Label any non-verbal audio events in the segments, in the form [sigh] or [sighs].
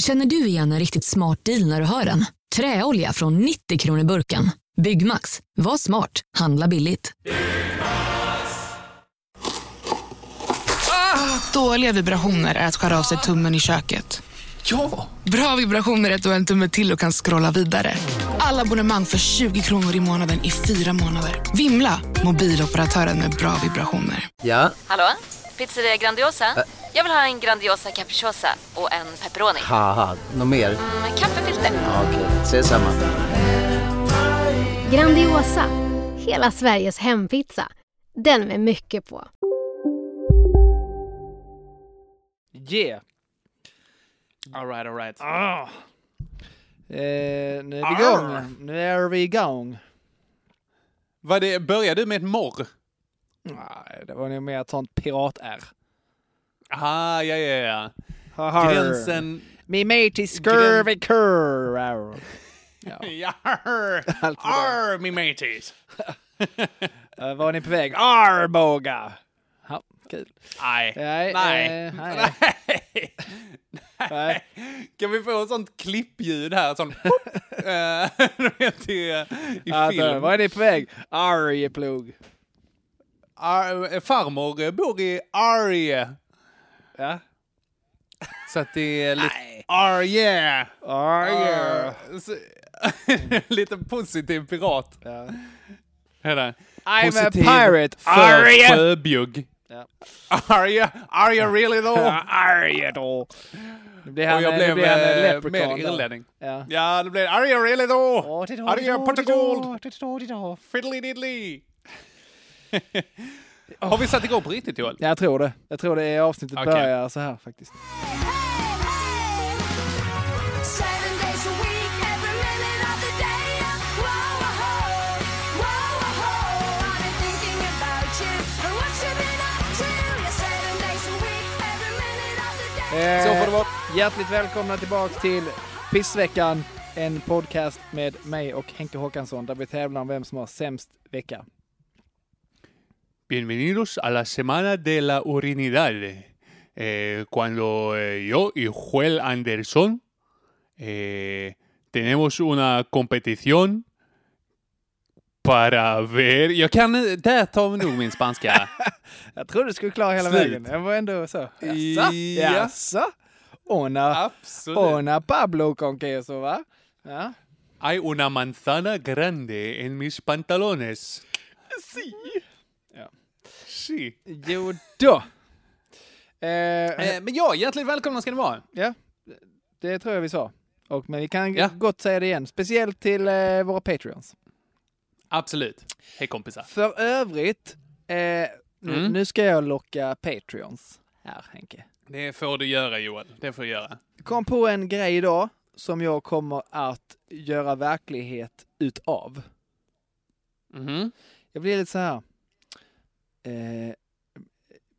Känner du igen en riktigt smart deal när du hör den? Träolja från 90 kronor burken. Byggmax. Var smart. Handla billigt. Dåliga vibrationer är att skära av sig tummen i köket. Ja! Bra vibrationer är att du har en tumme till och kan scrolla vidare. Alla abonnemang för 20 kronor i månaden i fyra månader. Vimla! Mobiloperatören med bra vibrationer. Ja? Hallå? Pizzeria Grandiosa? Jag vill ha en Grandiosa capriciosa och en pepperoni. Haha, något mer? Med kaffefilter. Ja, Okej, ses samma. Grandiosa, hela Sveriges hempizza. Den med mycket på. Yeah. Alright, alright. Ah. Eh, nu är vi igång. Nu är vi igång. Vad det, du med ett morr? Nej, det var nog mer ett sånt pirat-R. Ah, ja, ja, ja. Haha. Gränsen... Me mate is scurvy curr. Ja. [laughs] Jarr! [laughs] Arr, me mateys! [laughs] Eh, var är ni på väg? Arboga! Ja, kul. Nej. Nej, Nej. eh, nej. Nej. Kan vi få ett sånt klippljud här? Sånt... Eh, Du vet, i, i Alltså, film. var är ni på väg? Arjeplog. Ar, farmor bor i Arje. Ja. Så att det är lite... Arje! Arje. [laughs] Lite positiv pirat. Ja. Är det? I'm a Positiv pirate. för Arje! sjöbjugg. Ja. Are you, are you really though? Arje då. Nu blir han, Och jag blev blir han en eh, mer irlänning. Ja. Ja, det blev Are you really though? Are you Portugal? Fiddly diddly. [laughs] Har vi satt igång på riktigt Joel? Jag tror det. Jag tror det är avsnittet Okej. börjar så här faktiskt. Eh, Så får det vara. Hjärtligt välkomna tillbaks till Pissveckan. En podcast med mig och Henke Håkansson där vi tävlar om vem som har sämst vecka. Bienvenidos a la semana de la urinidad. Eh, cuando eh, yo y Joel Anderson eh, tenemos una competición para ver... Jag kan... Där tar vi nog min spanska. Jag trodde du skulle klara hela Slut. vägen. Jag var ändå så. Jaså? Ja. Jaså? Ona, Absolut. ona Pablo con queso va? Ja. Hay una manzana grande en mis pantalones. Si. Sí. Jo då. Eh, Eh, men ja, hjärtligt välkomna ska ni vara. ja, det tror jag vi sa. Och, men vi kan Ja. gott säga det igen. Speciellt till eh, våra Patreons. Absolut. Hej kompisar. För övrigt, eh, nu, Mm. nu ska jag locka Patreons här Henke. Det får du göra Joel. Det får du göra. Kom på en grej idag som jag kommer att göra verklighet utav. Mhm. Jag blir lite så här, eh,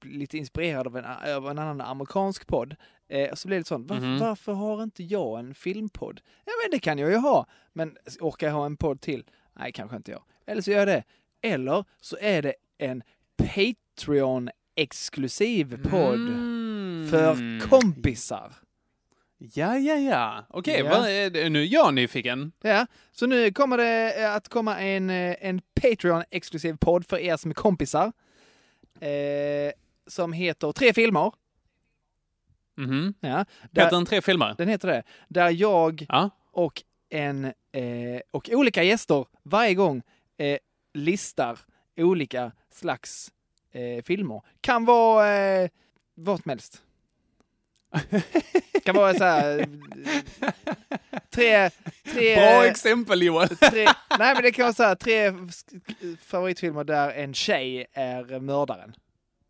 lite inspirerad av en, av en annan amerikansk podd. Eh, så blir det lite sånt, varför, Mhm. varför har inte jag en filmpodd? Ja men det kan jag ju ha, men orkar jag ha en podd till? Nej, kanske inte jag. Eller så gör jag det. Eller så är det en Patreon-exklusiv podd Mm. för kompisar. Ja, ja, ja. Okej, Ja. är det? nu är jag nyfiken. Ja, så nu kommer det eh, att komma en, eh, en Patreon-exklusiv podd för er som är kompisar. Eh, som heter Tre filmer. Mhm. Ja, Heter där, den tre filmer? den heter det. Där jag Ja. och en eh, och olika gäster varje gång eh, listar olika slags eh, filmer. Kan vara eh, vad som helst. Kan vara så här tre, tre Bra exempel Joel. tre, nej men det kan vara så här, tre favoritfilmer där en tjej är mördaren.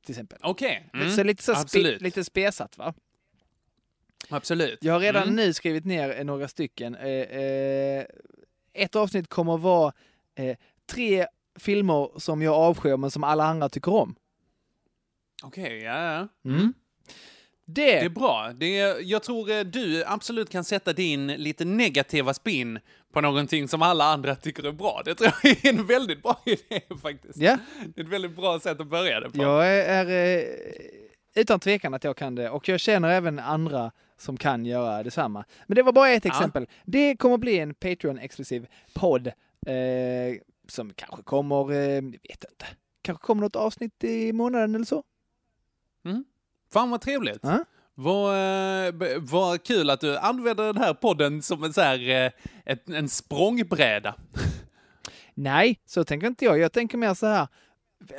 Till exempel. Okej. Mm. Så lite, så spe, lite spesat va? Absolut. Jag har redan Mm. nu skrivit ner eh, några stycken. Eh, eh, ett avsnitt kommer att vara tre filmer som jag avskyr men som alla andra tycker om. Okej, ja, ja. Mm. Det, Det är bra. Det är, jag tror eh, du absolut kan sätta din lite negativa spin på någonting som alla andra tycker är bra. Det tror jag är en väldigt bra [laughs] idé faktiskt. ja, Det är ett väldigt bra sätt att börja det på. jag är, är eh, utan tvekan att jag kan det och jag känner även andra som kan göra detsamma. Men det var bara ett Ja. exempel. Det kommer bli en Patreon-exklusiv podd eh, som kanske kommer, eh, vet inte, kanske kommer något avsnitt i månaden eller så. Fan vad trevligt. Ja. Vad, eh, vad kul att du använder den här podden som en, så här, eh, ett, en språngbräda. [laughs] Nej, så tänker inte jag. Jag tänker mer så här,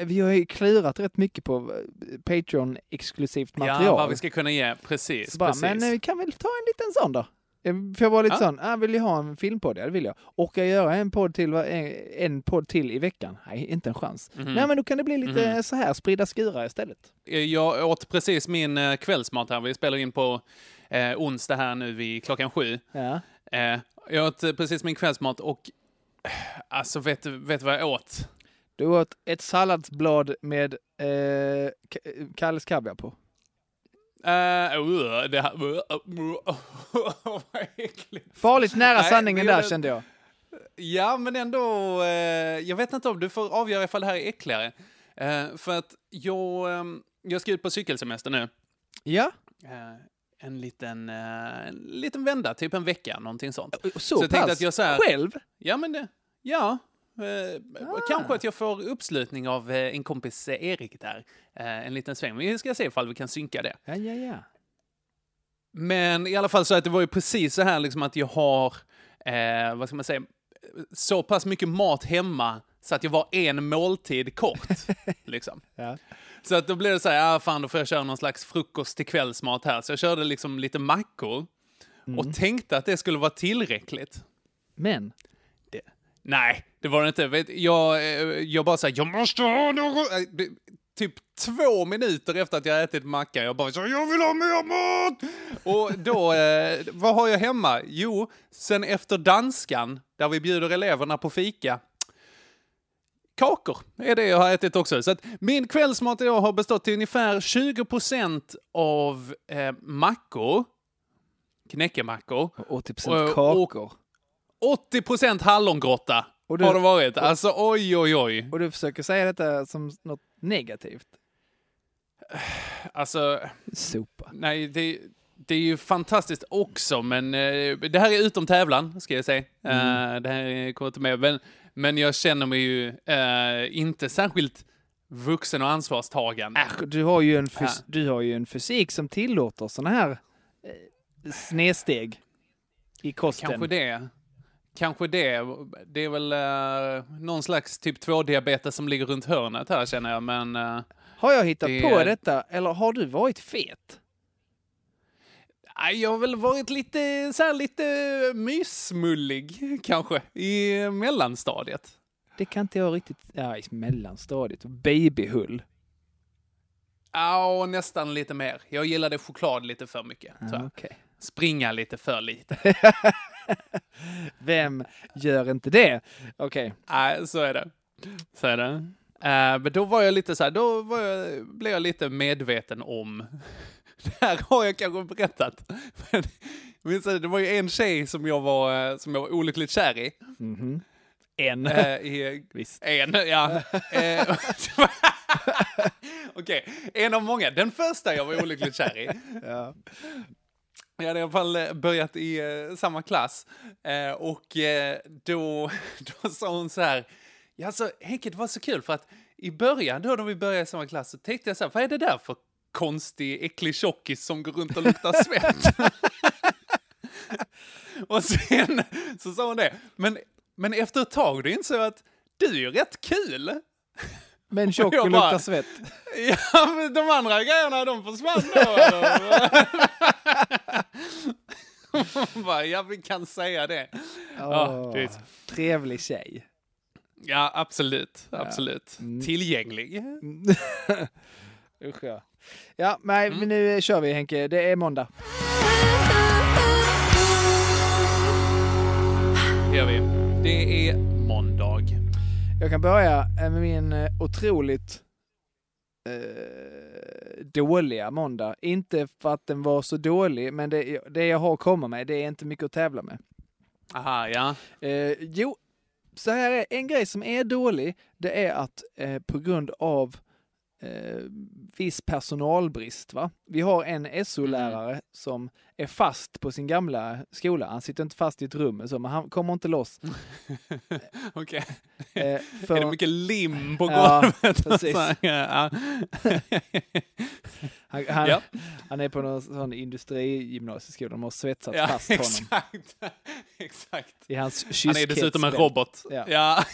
vi har ju klurat rätt mycket på eh, Patreon-exklusivt material. Ja, vad vi ska kunna ge. Precis, bara, precis. men vi kan väl ta en liten sån då? Jag- För jag var lite Ja. sån, ah, vill jag ha en filmpodd? Ja, det vill jag. Och jag göra en podd till, en, en podd till i veckan? Nej, inte en chans. Mhm. Nej, men då kan det bli lite Mhm. så här, spridda skurar istället. Eh, Jag åt precis min eh, kvällsmat här. Vi spelar in på eh, onsdag här nu vid klockan sju. Ja. Eh, jag åt eh, precis min kvällsmat och eh, alltså vet du vet du vad jag åt? Du åt ett salladsblad med eh, Kalles kaviar på. Uh, uh, det här... [laughs] Uh. Farligt nära Nej, sanningen där kände jag. Ja, men ändå... Eh, jag vet inte om du får avgöra ifall det här är äckligare. Eh, för att jag, eh, jag ska ut på cykelsemester nu. Ja, en liten, en liten vända, typ en vecka, någonting sånt. så, Så pass. att jag så här- Själv? Ja, men det... Ja. Eh, Ah. Kanske att jag får uppslutning av eh, en kompis eh, Erik där. En liten sväng. Vi ska se ifall vi kan synka det. Ja, ja, ja. Men i alla fall så att det var ju precis så här liksom att jag har, eh, vad ska man säga, så pass mycket mat hemma så att jag var en måltid kort. [laughs] liksom. Ja. Så att då blev det så här, ah, fan då får jag köra någon slags frukost till kvällsmat här. Så jag körde liksom lite mackor och tänkte att det skulle vara tillräckligt. Men, Nej, det var det inte. Jag, eh, jag bara säger jag måste ha något. Eh, Typ två minuter efter att jag ätit macka, jag bara så jag vill ha mer mat! Och då, eh, vad har jag hemma? Jo, sen efter danskan, där vi bjuder eleverna på fika, kakor är det jag har ätit också. Så att min kvällsmat idag har bestått till ungefär 20% av eh, mackor, knäckemackor, 80% Och- och- kakor. 80% hallongrotta Och du- har det varit. Alltså oj, oj, oj. Och du försöker säga detta som något negativt? Alltså, Sopa. nej, det, det är ju fantastiskt också, men eh, det här är utom tävlan, ska jag säga. Eh, det här kommer inte med. Men, men jag känner mig ju eh, inte särskilt vuxen och ansvarstagande. Äsch, du har ju en, Ja. du har ju en fysik som tillåter såna här eh, snedsteg i kosten. Kanske det. Kanske det. Det är väl eh, någon slags typ 2-diabetes som ligger runt hörnet här, känner jag. Men eh, Har jag hittat Det- på detta eller har du varit fet? jag har väl varit lite, så här, lite mysmullig, [laughs] kanske, i mellanstadiet. Det kan inte jag riktigt... Ja, i mellanstadiet. Babyhull. Ja, och nästan lite mer. Jag gillade choklad lite för mycket. jag. okej. Springa lite för lite. [laughs] [laughs] Vem gör inte det? Okej. Nej, så är det. Så är det. Eh, men då var jag lite så här, då var jag, blev jag lite medveten om, [laughs] det här har jag kanske berättat, [laughs] men minns det var ju en tjej som jag var, eh, som jag var olyckligt kär i. Mhm. En. Eh, i Visst. en, ja. Okej, en av många. Den första jag var olyckligt kär i. Ja. Jag hade i alla fall eh, börjat i eh, samma klass. Eh, och eh, då, [laughs] då sa hon så här, ja alltså Henke det var så kul för att i början då när vi började i samma klass så tänkte jag så här, vad är det där för konstig äcklig tjockis som går runt och luktar svett? [laughs] och sen så sa hon det, men, men efter ett tag då insåg jag att du är ju rätt kul. Men [laughs] tjock och luktar svett. [laughs] Ja, men de andra grejerna de försvann då. [laughs] Bara, ja vi kan säga det. Ja, du vet. trevlig tjej. Ja, absolut. Absolut. Tillgänglig. Usch ja. Ja, nej, Mm. men nu kör vi Henke. Det är måndag. Det gör vi. Det är måndag. Jag kan börja med min eh, otroligt eh, dåliga måndag. Inte för att den var så dålig, men det, det jag har att komma med, det är inte mycket att tävla med. Aha, ja. Eh, jo, så här är en grej som är dålig. Det är att eh, på grund av eh, viss personalbrist. Va? Vi har en SO-lärare som är fast på sin gamla skola. Han sitter inte fast i ett rum, så, men han kommer inte loss. [laughs] Okej. Eh, för, Är det mycket lim på golvet? [laughs] precis. Ja. [laughs] han, han, Ja. han är på någon sån industrigymnasieskola. De har svetsat ja, fast honom exakt. exakt. i hans Han är dessutom en robot. Ja. Ja.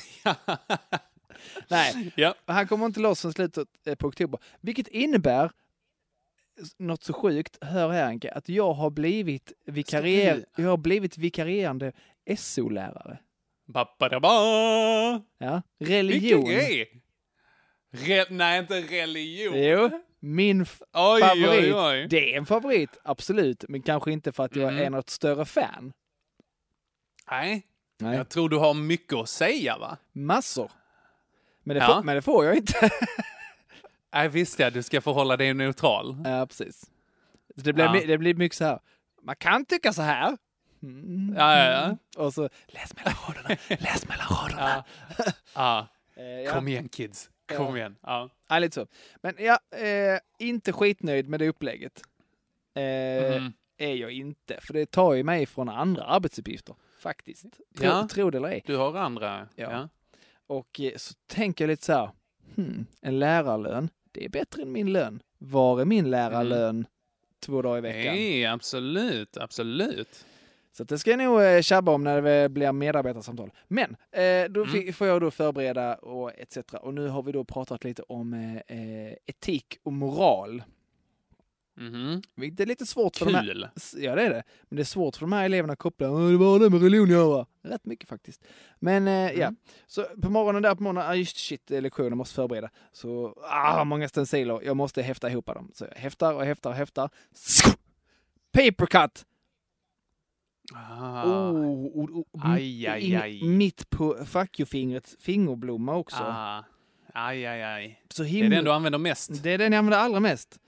[laughs] Nej, ja. han kommer inte loss från slutet eh, på oktober. Vilket innebär något så sjukt, hör här Anka, att jag har blivit, vikarier, jag har blivit vikarierande SO-lärare. Ja. Vilken Religion. grej! Re- nej, inte religion. Jo, min Oj, favorit. oj, oj. Det är en favorit, absolut, men kanske inte för att jag Mm. är något större fan. Nej, Nej. jag tror du har mycket att säga va? Massor. Men det, Ja. får, men det får jag inte. [laughs] Nej, visst ja, du ska förhålla dig neutral. ja, precis. Det blir, Ja. det blir mycket så här. Man kan tycka så här. Mm. Ja, ja, ja. Och så, läs mellan raderna, [laughs] läs mellan raderna. Ja. Ja. [laughs] Eh. Kom igen kids, kom igen. Ja. Ja, lite så. Men ja, eh, inte skitnöjd med det upplägget. Eh, Mm. Är jag inte, för det tar ju mig från andra arbetsuppgifter. Faktiskt. Tro, Ja. tro det eller ej. Du har andra. Ja. Ja. Och eh, så tänker jag lite så här, hmm, en lärarlön, det är bättre än min lön. Var är min lärarlön två dagar i veckan? Nej, absolut, absolut. Så det ska jag nog eh, tjabba om när det blir medarbetarsamtal. Men eh, då Mm. får jag då förbereda och etc. Och nu har vi då pratat lite om etik och moral. Mhm. Vilket är lite svårt för de här... Kul. Ja, det är det. Men det är svårt för de här eleverna att koppla. "Åh, Det var det med religion göra. Rätt mycket faktiskt. Men eh, ja, Mm. så på morgonen där på morgonen, ah, just shit, lektioner, måste förbereda. Så, ah, många stenciler, jag måste häfta ihop dem. Så jag häftar och häftar och häftar. Paper cut! Ah. Oh, oh, oh, Aj, aj, aj. Mitt på fuck you-fingret fingerblomma också. Ah. Aj, aj, aj. Så Det är himla... den du använder mest. Det är den jag använder allra mest.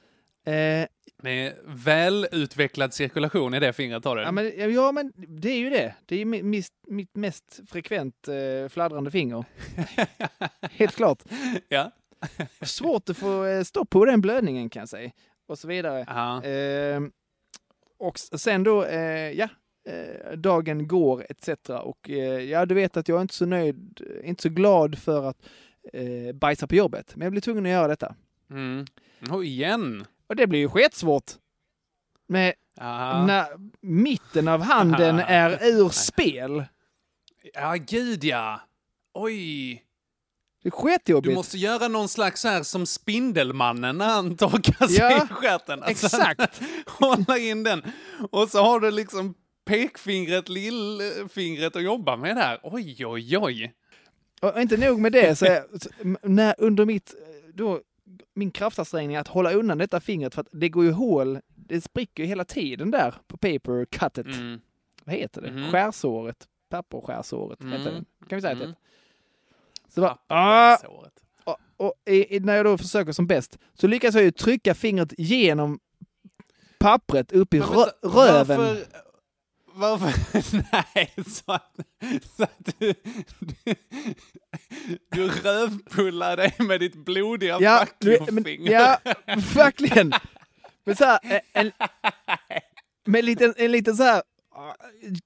Eh, Med välutvecklad cirkulation i det fingret har du. Ja men, ja, men det är ju det. Det är mis, mitt mest frekvent eh, fladdrande finger. [laughs] Helt klart. ja. Svårt att få eh, stopp på den blödningen kan jag säga. Och så vidare. Eh, och sen då, eh, ja, eh, dagen går etc. Och ja, du vet att jag är inte så nöjd, inte så glad för att eh, bajsa på jobbet. Men jag blir tvungen att göra detta. Mm. Oh, igen. Och det blir ju skitsvårt. Med när mitten av handen är ur spel. ja, gud ja. Oj. Det är skitjobbigt. Du måste göra någon slags här som Spindelmannen när han torkar sig Ja, i stjärten. Alltså, exakt. [laughs] Hålla in den. Och så har du liksom pekfingret, lillfingret att jobba med där. Oj, oj, oj. Och inte nog med det, så, m- när under mitt, eh, då, min kraftansträngning att hålla undan detta fingret, för att det går ju hål, det spricker ju hela tiden där på paper cuttet. Mm. Vad heter det? Mhm. Skärsåret? Papperskärsåret Mm. heter det. Kan vi säga Mm. det? Så bara, ah, och, och i, i, när jag då försöker som bäst, så lyckas jag ju trycka fingret genom pappret upp i rö, röven. Varför, varför, [laughs] nej, så att, så att du, du, du rövpullar dig med ditt blodiga Ja, fuck you-finger. ja, verkligen. Men så här, en, med en liten, en liten så här,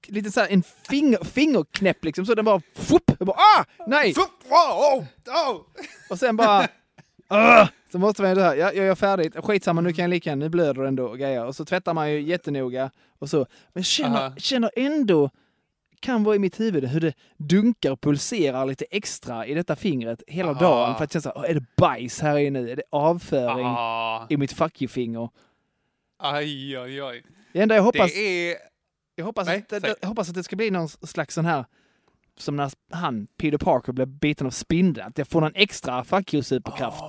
lite så här, en finger, fingerknäpp liksom, så den bara, fupp, bara, ah, nej! Fupp, oh, oh. Och sen bara, ah, så måste man ju här, ja, jag gör färdigt, skitsamma, nu kan jag lika nu blöder det ändå och grejer. Och så tvättar man ju jättenoga och så, men känner, Aha. känner ändå, kan vara i mitt huvud hur det dunkar och pulserar lite extra i detta fingret hela Ah. dagen för att känna så här, "Åh, är det bajs här inne? Är det avföring Ah, i mitt fuck you-finger? aj, aj, aj. Det enda jag hoppas, Det är... jag hoppas, Nej, att, jag hoppas att det ska bli någon slags sån här, som när han, Peter Parker, blev biten av spindeln, att jag får någon extra fuck you-superkraft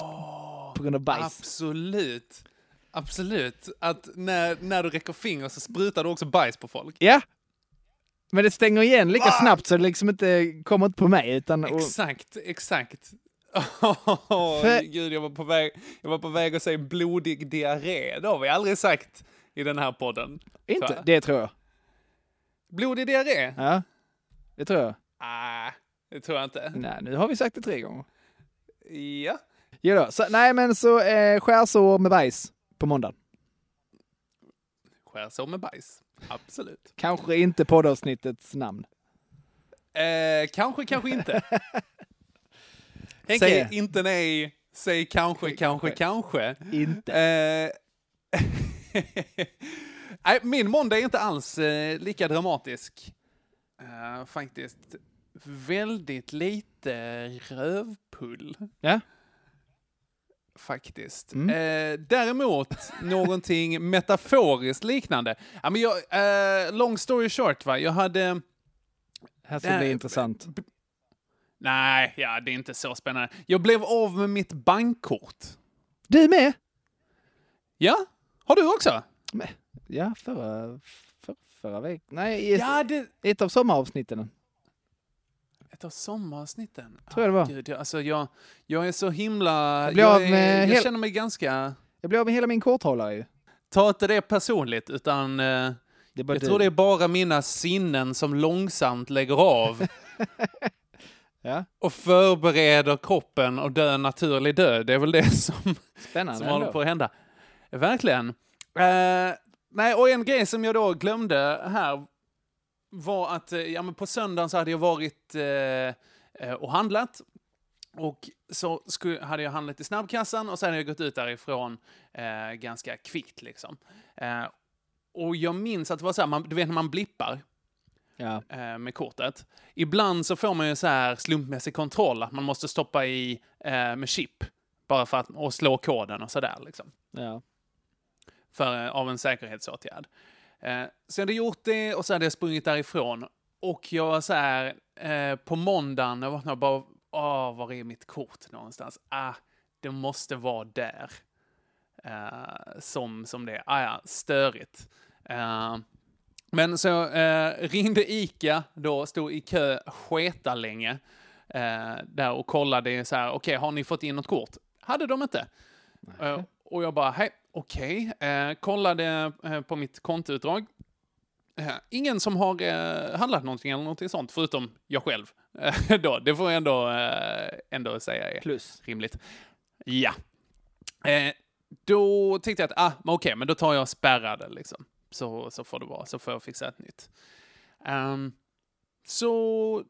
på grund av bajs. Absolut. Absolut. Att när, när du räcker finger så sprutar du också bajs på folk. Ja! Men det stänger igen lika snabbt så det liksom inte kommer inte på mig utan... Och, Exakt, exakt. Oh, [laughs] För- Gud, jag var, på väg, jag var på väg att säga blodig diarré. Det har vi aldrig sagt i den här podden. inte, det tror jag. Blodig diarré? Ja, det tror jag. Ah, det tror jag inte. Nej, nu har vi sagt det tre gånger. Ja. Jo då. Så, nej, men så eh, skärsår med bajs på måndag. Skärsår med bajs. Absolut. Kanske inte poddavsnittets namn. Eh, kanske, kanske inte. [laughs] Henke. Säg inte nej. Säg kanske, kanske, kanske. Inte. Eh, [laughs] Nej, min måndag är inte alls eh, lika dramatisk. Eh, faktiskt väldigt lite rövpull. Ja. Faktiskt. Mm. Eh, däremot någonting [laughs] metaforiskt liknande. Ja, men jag, eh, long story short, va? jag hade... Här ska Det- bli intressant. Nej, ja, det är inte så spännande. Jag blev av med mitt bankkort. Du med? Ja, har du också? Ja, förra, för, förra veckan. Nej, i Ja, det... ett av sommaravsnitten. Ett av sommaravsnitten. Tror jag det var. Ah, Gud, jag, alltså jag, jag är så himla... Jag blir av är- jag hel- känner mig ganska... Jag blev av med hela min korthållare ju. Ta inte det personligt, utan... eh, jag du. tror det är bara mina sinnen som långsamt lägger av [laughs] Ja, och förbereder kroppen och dö en naturlig död. Det är väl det som, spännande som håller på att hända. Verkligen. Eh, nej, och en grej som jag då glömde här var att eh, ja, men på söndagen så hade jag varit eh, eh, och handlat. Och så skulle, hade jag handlat i snabbkassan och sen hade jag gått ut därifrån eh, ganska kvickt. Liksom. Eh, och jag minns att det var så här, man, du vet när man blippar Ja. eh, med kortet. Ibland så får man ju så här slumpmässig kontroll, att man måste stoppa i eh, med chip bara för att och slå koden och sådär. Liksom Ja. För, eh, av en säkerhetsåtgärd. Eh, så jag hade gjort det och så hade jag sprungit därifrån. Och jag var så här, eh, på måndagen, jag vaknade bara, åh, var är mitt kort någonstans? Ah, det måste vara där. Eh, som, som det är. Ah, ja, störigt. Eh, men så eh, ringde Ica då, stod i kö sketa länge eh, där och kollade så här, okej, har ni fått in något kort? Hade de inte. Eh, och jag bara, hej, okej. Eh, kollade eh, på mitt kontoutdrag. Eh, ingen som har eh, handlat någonting eller någonting sånt, förutom jag själv. [laughs] Då, det får jag ändå, eh, ändå säga är Plus. rimligt. Ja. Eh, då tyckte jag att, ah, men okej, men då tar jag det liksom. Så, så får det vara, så får jag fixa ett nytt. Ehm, så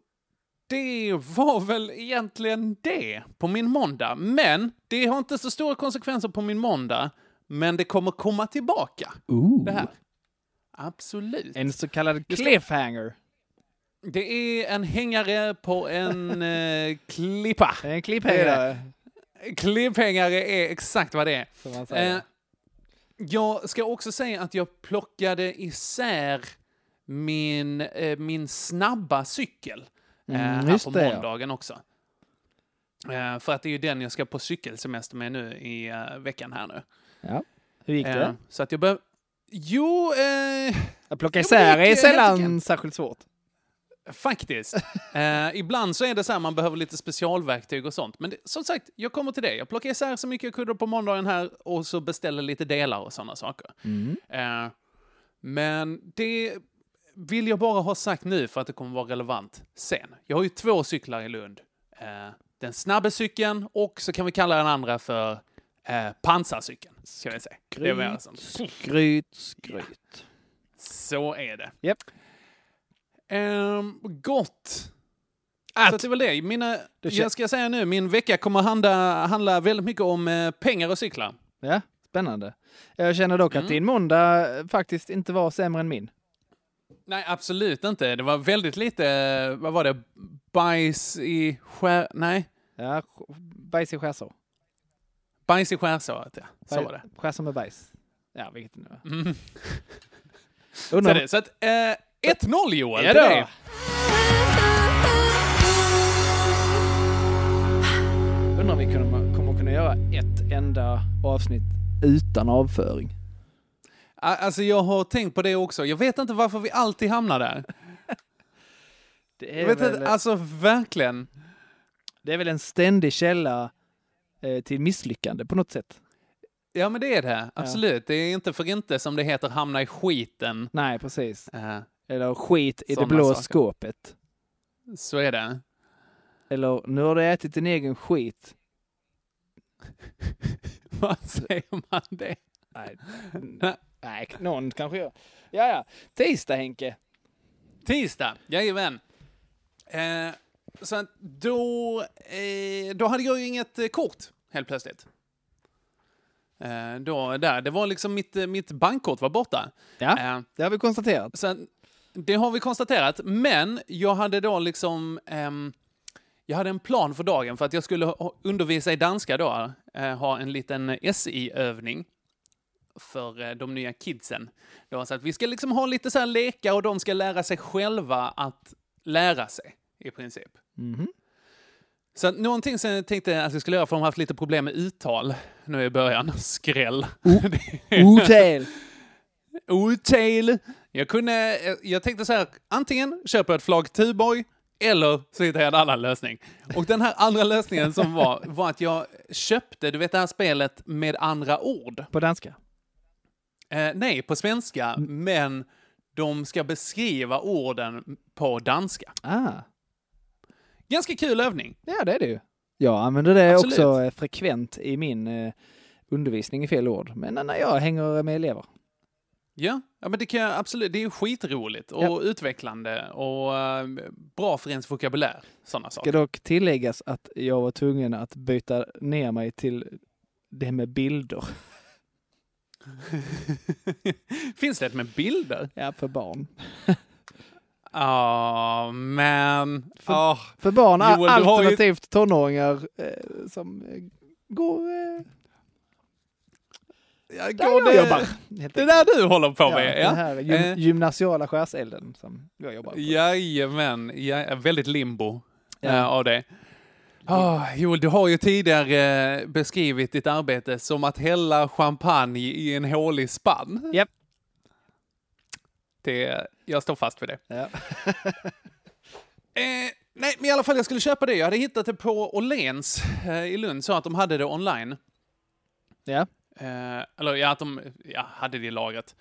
det var väl egentligen det på min måndag. Men det har inte så stora konsekvenser på min måndag. Men det kommer komma tillbaka, Ooh. det här. Absolut. En så kallad cliffhanger. Det är en hängare på en eh, klippa. En cliffhanger, Klipphängare är exakt vad det är. Eh, jag ska också säga att jag plockade isär min, eh, min snabba cykel Mm, här på det, ja. måndagen också. Eh, för att det är ju den jag ska på cykelsemester med nu i eh, veckan här nu. ja. Hur gick Eh, det? så att jag behöver... Jo, eh, Att plocka isär är eh, sällan särskilt svårt. Faktiskt. Eh, ibland så är det så här man behöver lite specialverktyg och sånt. Men det, som sagt, jag kommer till det. Jag plockar isär så mycket jag kunde på måndagen här och så beställer lite delar och sådana saker. Eh, men det vill jag bara ha sagt nu för att det kommer vara relevant sen. Jag har ju två cyklar i Lund. Eh, den snabba cykeln och så kan vi kalla den andra för eh, pansarcykeln. Ska vi säga. Det är mer som. Skryt, skryt. Så är det. Japp. Ehm, gott. Att- Så det väl det. Mina, Det jag ska säga nu, min vecka kommer handla, handla väldigt mycket om eh, pengar och cyklar. Ja, spännande. Jag känner dock Mm. att din måndag faktiskt inte var sämre än min. Nej, absolut inte. Det var väldigt lite, eh, vad var det, bajs i skär... Nej, Ja, bajs i skärsår. bajs i skärsåret, ja. Så var det. Skärsår med bajs. Ja, vilket det nu var. Mm. [laughs] Så, är det. så att, eh, 1-0 Joel Ja till dig. undrar om vi kommer kunna göra ett enda avsnitt utan avföring. Alltså jag har tänkt på det också. Jag vet inte varför vi alltid hamnar där. [laughs] Det är, vet väl, inte, alltså verkligen. det är väl en ständig källa eh, till misslyckande på något sätt. Ja men det är det, absolut. Det är inte för inte som det heter hamna i skiten. Nej, precis. Eh, Eller skit i det blå saker. skåpet. så är det. Eller nu har du ätit din egen skit. [laughs] Vad säger man det? Nej, [laughs] nej, någon kanske gör. Ja, ja. Tisdag Henke. Tisdag, jajamän. Eh, så att då, eh, då hade jag ju inget eh, kort helt plötsligt. Eh, då, där, det var liksom mitt, eh, mitt bankkort var borta. Ja, Eh, det har vi konstaterat. så att, det har vi konstaterat, men jag hade då liksom ehm, jag hade en plan för dagen för att jag skulle undervisa i danska då, eh, ha en liten SI-övning för eh, de nya kidsen. Då, så att vi ska liksom ha lite så här lekar och de ska lära sig själva att lära sig i princip. Mhm. Så att någonting som jag tänkte att jag skulle göra, för de har haft lite problem med uttal nu i början. [laughs] Skräll. [laughs] Otel. Uttal. [laughs] Jag kunde, jag tänkte så här, antingen köper jag ett flagg Tuborg eller så hittar jag en annan lösning. Och den här andra lösningen som var, var att jag köpte, du vet det här spelet med andra ord. På danska. Eh, nej, på svenska, Mm. men de ska beskriva orden på danska. Ah. Ganska kul övning. Ja, det är det ju. Jag använder det Absolut. också frekvent i min eh, undervisning i fel ord. Men när jag hänger med elever. Ja, ja men det kan jag absolut. Det är skitroligt och Ja. utvecklande och eh, bra för ens vokabulär. Sådana Ska saker. dock tilläggas att jag var tvungen att byta ner mig till det med bilder. [laughs] Finns det ett med bilder? Ja, för barn. Ja, men... För- ah, För barn, Joel, har ju- alternativt tonåringar eh, som eh, går eh, där går jag det, jobbar. Det där du håller på Ja, med, Den ja. här gym, Eh. gymnasiala skärselden som jag jobbar på. Jajamän, ja, väldigt limbo Ja. eh, av det. Ah, Joel, du har ju tidigare eh, beskrivit ditt arbete som att hälla champagne i en hålig spann. Japp. Det, jag står fast vid det. Ja. [laughs] Eh, nej, men i alla fall jag skulle köpa det. Jag hade hittat det på Åhléns eh, i Lund, så att de hade det online. ja. Eh, eller ja, att de ja, hade det i lagret.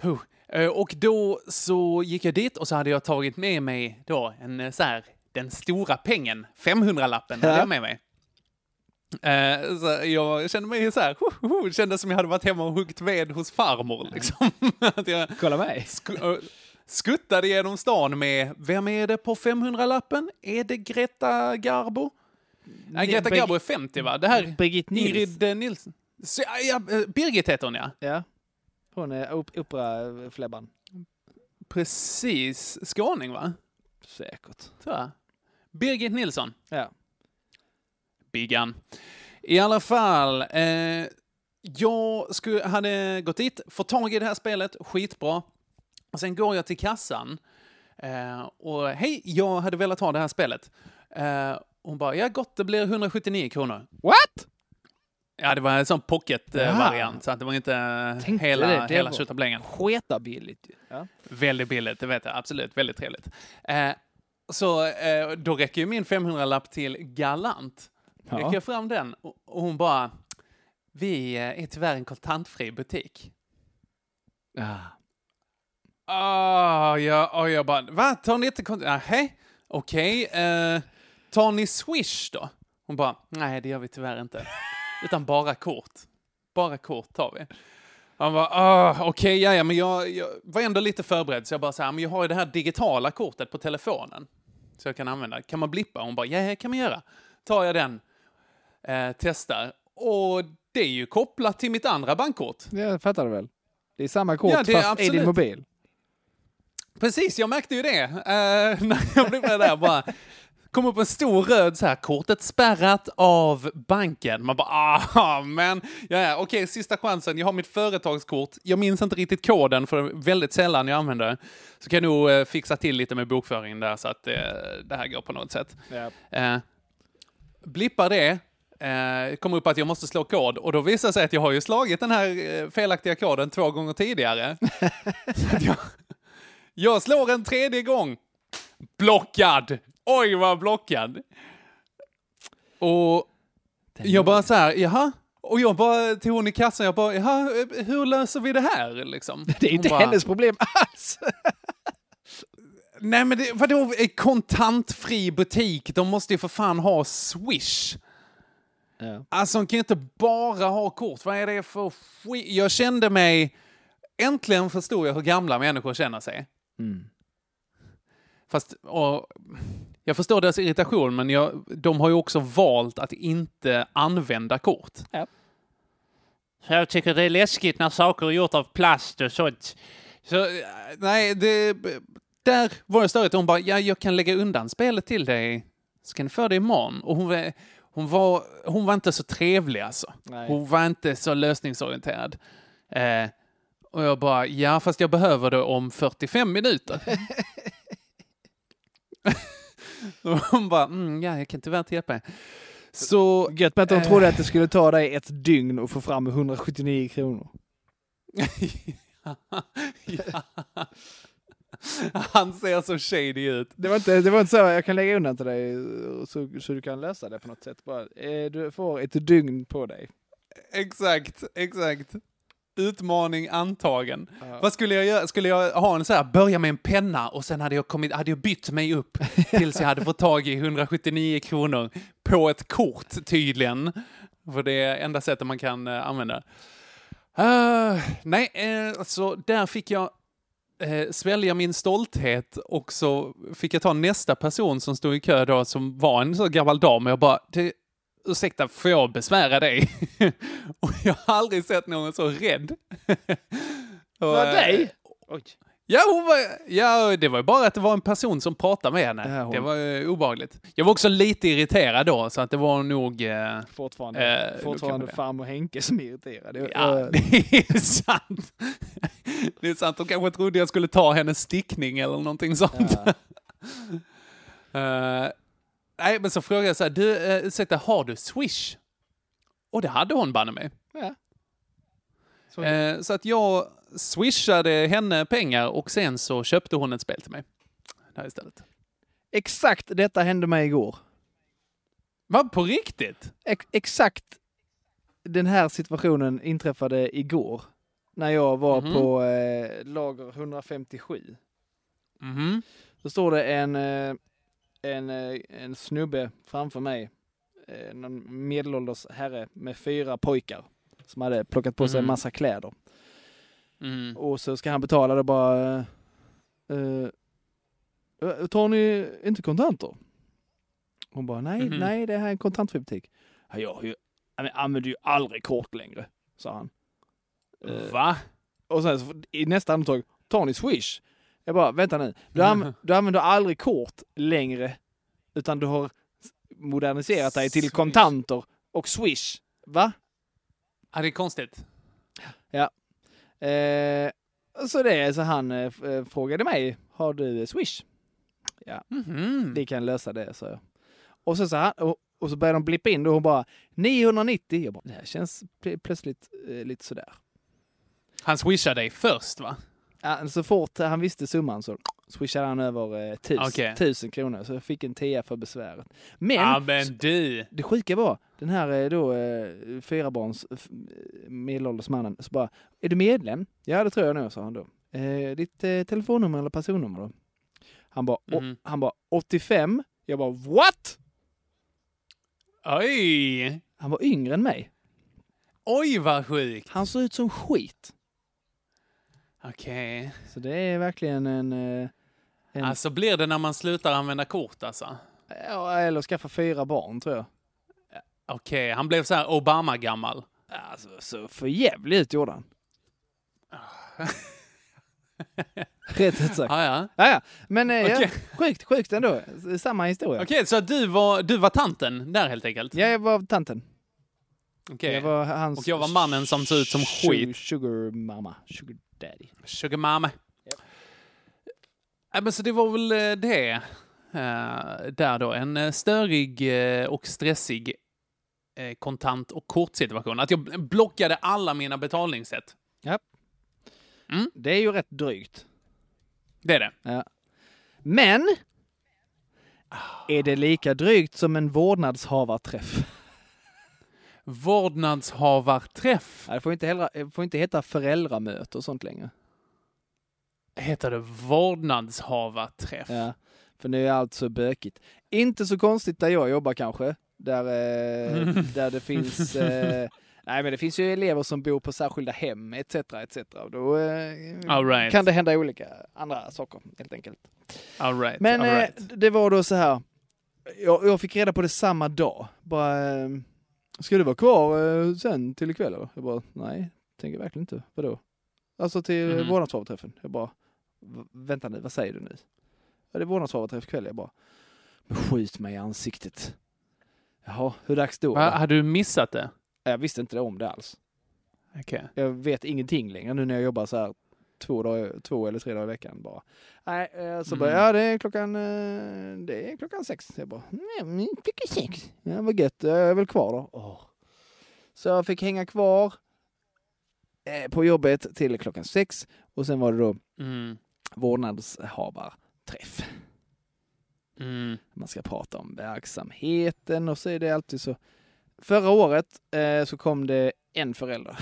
Huh. Eh, och då så gick jag dit och så hade jag tagit med mig då en eh, så här, den stora pengen, 500-lappen hade Ja. jag med mig. Eh, så jag kände mig så här, huh, huh, kände som jag hade varit hemma och huggit ved hos farmor. Liksom. [laughs] att jag Kolla mig. sk- skuttade genom stan med, vem är det på 500-lappen? Är det Greta Garbo? Nej, Greta Brig- Garbo är 50 va? Det här, Brigitte Nils. Ingrid eh, Nilsson. Så, ja, Birgit heter hon ja. Ja. Hon är op- operafläbban. Precis. Skåning va? Säkert. Tror jag. Birgit Nilsson. Ja. Biggan. I alla fall. Eh, jag skulle, hade gått dit, fått tag i det här spelet, skitbra. Och sen går jag till kassan. Eh, och hej, jag hade velat ha det här spelet. Eh, hon bara, ja gott, det blir 179 kronor. What? Ja, det var en sån pocket-variant, så att det var inte Tänkte hela, det, det hela tjottablängen. Sketa billigt ju. Ja. Väldigt billigt, det vet jag. Absolut, väldigt trevligt. Eh, så eh, då räcker ju min 500-lapp till Galant. Ja. Räcker jag fram den och, och hon bara, vi eh, är tyvärr en kontantfri butik. Ah. Ah, ja, och jag bara, va? Tar ni inte kontant? Nej, okej. eh, tar ni Swish då? Hon bara, nej det gör vi tyvärr inte. Utan bara kort. Bara kort tar vi. Han bara, ah, okej, ja, ja, men jag, jag var ändå lite förberedd, så jag bara så här, men jag har ju det här digitala kortet på telefonen. Så jag kan använda. Kan man blippa? Hon bara, ja, ja, kan man göra. Tar jag den, eh, testar. Och det är ju kopplat till mitt andra bankkort. Jag fattar du väl? Det är samma kort Ja, det är fast i din mobil. Precis, jag märkte ju det. Eh, [laughs] när jag blev där bara. Kom upp en stor röd så här, kortet spärrat av banken. Man bara, ah, men, ja, ja, okej, sista chansen. Jag har mitt företagskort. Jag minns inte riktigt koden, för väldigt sällan jag använder det. Så kan jag nog eh, fixa till lite med bokföringen där, så att eh, det här går på något sätt. Ja. Eh, blippar det, eh, kommer upp att jag måste slå kod och då visar det sig att jag har ju slagit den här eh, felaktiga koden två gånger tidigare. [laughs] Jag, jag slår en tredje gång. Blockad! Oj, vad blockad! Och jag bara så här, jaha? Och jag bara till hon i kassan, jag bara, jaha, hur löser vi det här liksom? [laughs] Det är inte bara, hennes problem alls. [laughs] Nej men det, vadå, kontantfri butik? De måste ju för fan ha Swish. Ja. Alltså hon kan ju inte bara ha kort. Vad är det för skit? Jag kände mig... Äntligen förstod jag hur gamla människor känner sig. Mm. Fast, och, jag förstår deras irritation, men jag, de har ju också valt att inte använda kort. Ja. Jag tycker det är läskigt när saker är gjort av plast och sånt. Så, eh, nej, det, där var det störigt. Hon bara, ja, jag kan lägga undan spelet till dig. Ska ni få det imorgon? Och hon var, hon var, hon var inte så trevlig alltså. Nej. Hon var inte så lösningsorienterad. Eh, och jag bara, ja, fast jag behöver det om 45 minuter. [laughs] [laughs] och hon bara, mm, ja, jag kan tyvärr inte hjälpa er. Så, Gött med att de Eh. trodde att det skulle ta dig ett dygn att få fram 179 kronor. [laughs] ja. Han ser så shady ut. Det var, inte, det var inte så, jag kan lägga undan till dig så, så du kan lösa det på något sätt. Bara, eh, du får ett dygn på dig. Exakt, exakt. Utmaning antagen. Ja. Vad skulle jag göra? Skulle jag ha en så här, börja med en penna och sen hade jag, kommit, hade jag bytt mig upp [laughs] tills jag hade fått tag i 179 kronor på ett kort tydligen. För det är enda sättet man kan eh, använda. Uh, nej, uh, alltså där fick jag uh, svälja min stolthet och så fick jag ta nästa person som stod i kö då som var en så gammal dam och jag bara, det, ursäkta, får jag besvära dig? [laughs] och jag har aldrig sett någon så rädd. [laughs] Och, För eh, dig? Oj. Ja, hon var, ja, det var ju bara att det var en person som pratade med henne. Ja, hon- Det var ju obehagligt. Jag var också lite irriterad då, så att det var nog... Eh, Fortfarande, Eh, fortfarande farmor Henke som är irriterad. Det- ja, eh, [laughs] det är sant. Det är sant, de kanske trodde jag skulle ta hennes stickning eller någonting sånt. Ja. Eh, nej, men så frågade jag så här, du, uh, ursäkta, har du Swish? Och det hade hon banne mig. ja. Så, Eh, så att jag swishade henne pengar och sen så köpte hon ett spel till mig. Där istället. Exakt detta hände mig igår. Va, på riktigt? Ex exakt den här situationen inträffade igår. När jag var Mhm. på eh, lager 157. Mhm. Då står det en, eh, en, eh, en snubbe framför mig. Eh, någon medelålders herre med fyra pojkar. Som hade plockat på sig en Mhm. massa kläder. Mm. Och så ska han betala det bara... eh, tar ni inte kontanter? Hon bara, nej, Mhm. nej, det här är en kontantfri butik. Ja, jag, jag, använder ju aldrig kort längre, sa han. Va? och sen så, i nästa andetag, tar ni swish? Jag bara, vänta nu. Du, anv- [laughs] du använder aldrig kort längre, utan du har moderniserat dig till Swish. kontanter och swish. Va? Ja, det är konstigt. Eh, så det är så han eh, eh, frågade mig, har du eh, swish? Mhm. Vi kan lösa det, så jag. Och så, så han, och, och så började de blippa in då och hon bara 990. Jag bara, det här känns pl- plötsligt eh, lite sådär. Han swishade dig först, va? Ja, så fort han visste summan så swishade han över eh, tusen, Okej. tusen kronor. Så jag fick en tia för besväret. Men Ja, men du. det sjuka var, den här eh, då eh, fyrabarns f- medelålders mannen, så bara, är du medlem? Ja, det tror jag nog, sa han då. Eh, ditt eh, telefonnummer eller personnummer då? Han bara, "Å- Mhm. han bara 85. Jag bara, what? Oj! Han var yngre än mig. Oj, vad sjukt. Han såg ut som skit. Okej. Så det är verkligen en... eh, en Alltså blir det när man slutar använda kort, alltså? ja, eller skaffa fyra barn, tror jag. Okej, han blev så här Obama-gammal. Alltså, så för jävligt gjorde han. [laughs] Rätt ut sagt. Ah, ja. Ja, ja. Men eh, Okej. ja, sjukt, sjukt ändå. Samma historia. Okej, så du var, du var tanten där helt enkelt? Ja, jag var tanten. Okej. Jag var hans... Och jag var mannen som såg ut som skit. Sugar mamma. Sugar daddy. Sugar mama. Ja, men så det var väl eh, det. Eh, där då, en eh, störig och stressig kontant och kortsituation. Att jag blockade alla mina betalningssätt. Det är ju rätt drygt. Det är det. Ja. Men! Är det lika drygt som en vårdnadshavarträff? Vårdnadshavarträff. Det får inte, hellra, det får inte heta föräldramöte och sånt längre. Heter det vårdnadshavarträff? Ja, för nu är allt så bökigt. Inte så konstigt där jag jobbar kanske. Där, eh, där det finns... [laughs] Eh, nej, men det finns ju elever som bor på särskilda hem etc. etc. Och Då eh, right. kan det hända olika andra saker helt enkelt. All right. Men all eh, right. det var då så här. Jag, jag fick reda på det samma dag. Bara, eh, ska du vara kvar eh, sen till ikväll eller? Jag bara, nej, tänker verkligen inte. Vadå? Alltså till mm. vårdnadshavarträffen. Jag bara, "V- vänta nu, vad säger du nu? Ja, det är vårdnadshavarträff ikväll. Jag bara, men skjut mig i ansiktet. Jaha, hur dags då? Va, hade du missat det? Jag visste inte om det alls. Okej. Jag vet ingenting längre nu när jag jobbar så här två, dagar, två eller tre dagar i veckan bara. Nej, eh, så bara, Mm. ja det är klockan, eh, det är klockan sex. Jag bara, nej klockan sex. Ja vad gött, jag är väl kvar då. Åh. Så jag fick hänga kvar eh, på jobbet till klockan sex och sen var det då Mm. vårdnadshavarträff. Mm. Man ska prata om verksamheten och så är det alltid så. Förra året eh, så kom det en förälder.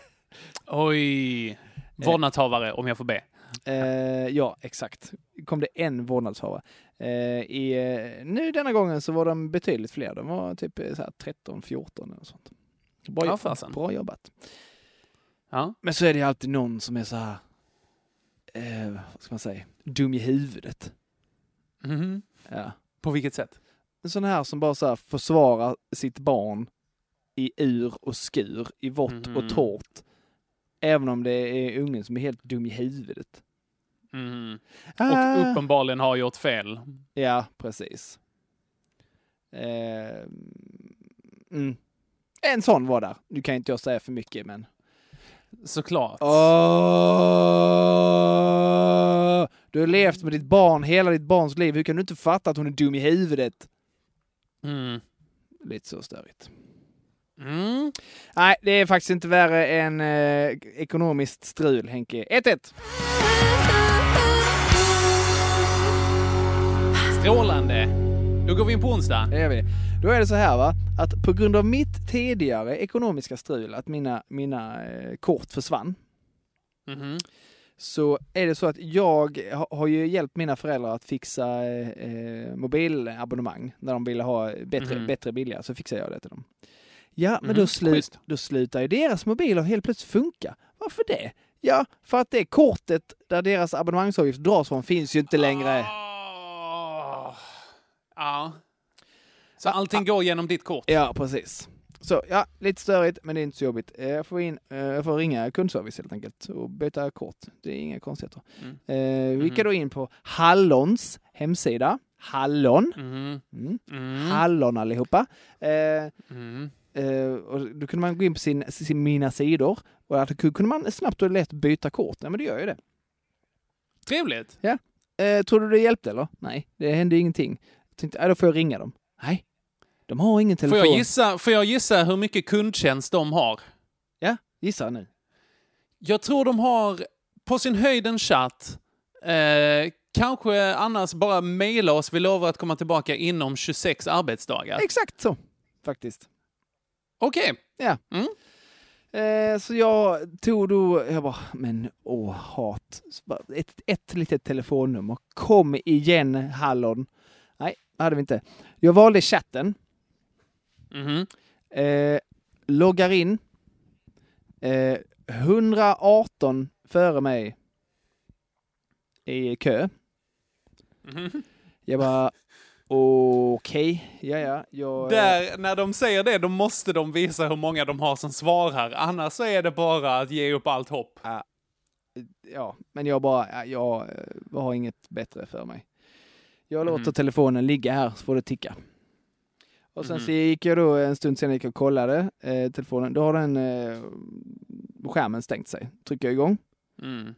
[laughs] Oj. Vårdnadshavare, om jag får be. Eh, ja, exakt. Kom det en vårdnadshavare. Eh, i, eh, nu denna gången så var de betydligt fler. De var typ eh, så här 13, 14 eller sånt. Bra, Ja, jobb- fasen. bra jobbat. Ja. Men så är det alltid någon som är så här, eh, vad ska man säga, dum i huvudet. Mhm. Ja. På vilket sätt? En sån här som bara så här försvarar sitt barn i ur och skur, i vått Mhm. och torrt. Även om det är ungen som är helt dum i huvudet. Mhm. Ah. Och uppenbarligen har gjort fel. Ja, precis. Eh, mm. En sån var där. Nu kan inte jag säga för mycket, men... Såklart. Åh! Du har levt med ditt barn hela ditt barns liv. Hur kan du inte fatta att hon är dum i huvudet? Mm. Lite så störigt. Mm. Nej, det är faktiskt inte värre än eh, ekonomiskt strul, Henke. 1-1. Strålande. Då går vi in på onsdag. Det gör vi. Då är det så här va, att på grund av mitt tidigare ekonomiska strul, att mina, mina eh, kort försvann, Mhm. så är det så att jag ha- har ju hjälpt mina föräldrar att fixa eh, eh, mobilabonnemang när de ville ha bättre, Mhm. bättre billiga, så fixar jag det till dem. Ja, men Mhm, då, slut, schysst. då slutar ju deras mobiler helt plötsligt funka. Varför det? Ja, för att det kortet där deras abonnemangsavgift dras från finns ju inte längre. Åh. Ja. Så allting går genom ditt kort? Ja, precis. Så ja, lite störigt, men det är inte så jobbigt. Eh, Jag får, in, eh, jag får ringa kundservice helt enkelt och byta kort. Det är inga konstigheter. Mm. Eh, vi Mhm. kan då in på Hallons hemsida. Hallon. Mhm. Mm. Mm. Hallon allihopa. Eh, Mm. Eh, och då kunde man gå in på sin, sin, mina sidor och att kunde man snabbt och lätt byta kort. Ja, men det gör ju det. Trevligt. Eh, tror du det hjälpte eller? Nej, det hände ingenting. Jag tänkte, äh, då får jag ringa dem. Nej, de har ingen Får telefon. jag, gissa, får jag gissa hur mycket kundtjänst de har? Ja, gissa nu. Jag tror de har på sin höjd en chatt. Eh, kanske annars bara mejla oss. Vi lovar att komma tillbaka inom 26 arbetsdagar. Exakt så, faktiskt. Okej. Eh, så jag tog då, jag bara, men åh, hat. Bara, Ett, ett litet telefonnummer. Kom igen, Hallon. Nej, det hade vi inte. Jag valde chatten, Mhm. eh, loggar in, eh, 118 före mig i kö. Mhm. Jag bara, okej, ja ja. Jag, Där, när de säger det, då måste de visa hur många de har som svarar. Annars så är det bara att ge upp allt hopp. ja, men jag bara, ja, jag eh, har inget bättre för mig. Jag låter Mhm. telefonen ligga här så får det ticka. Och sen Mhm. så gick jag då en stund senare gick jag och kollade eh, telefonen. Då har den eh, skärmen stängt sig. Trycker jag igång. Mm.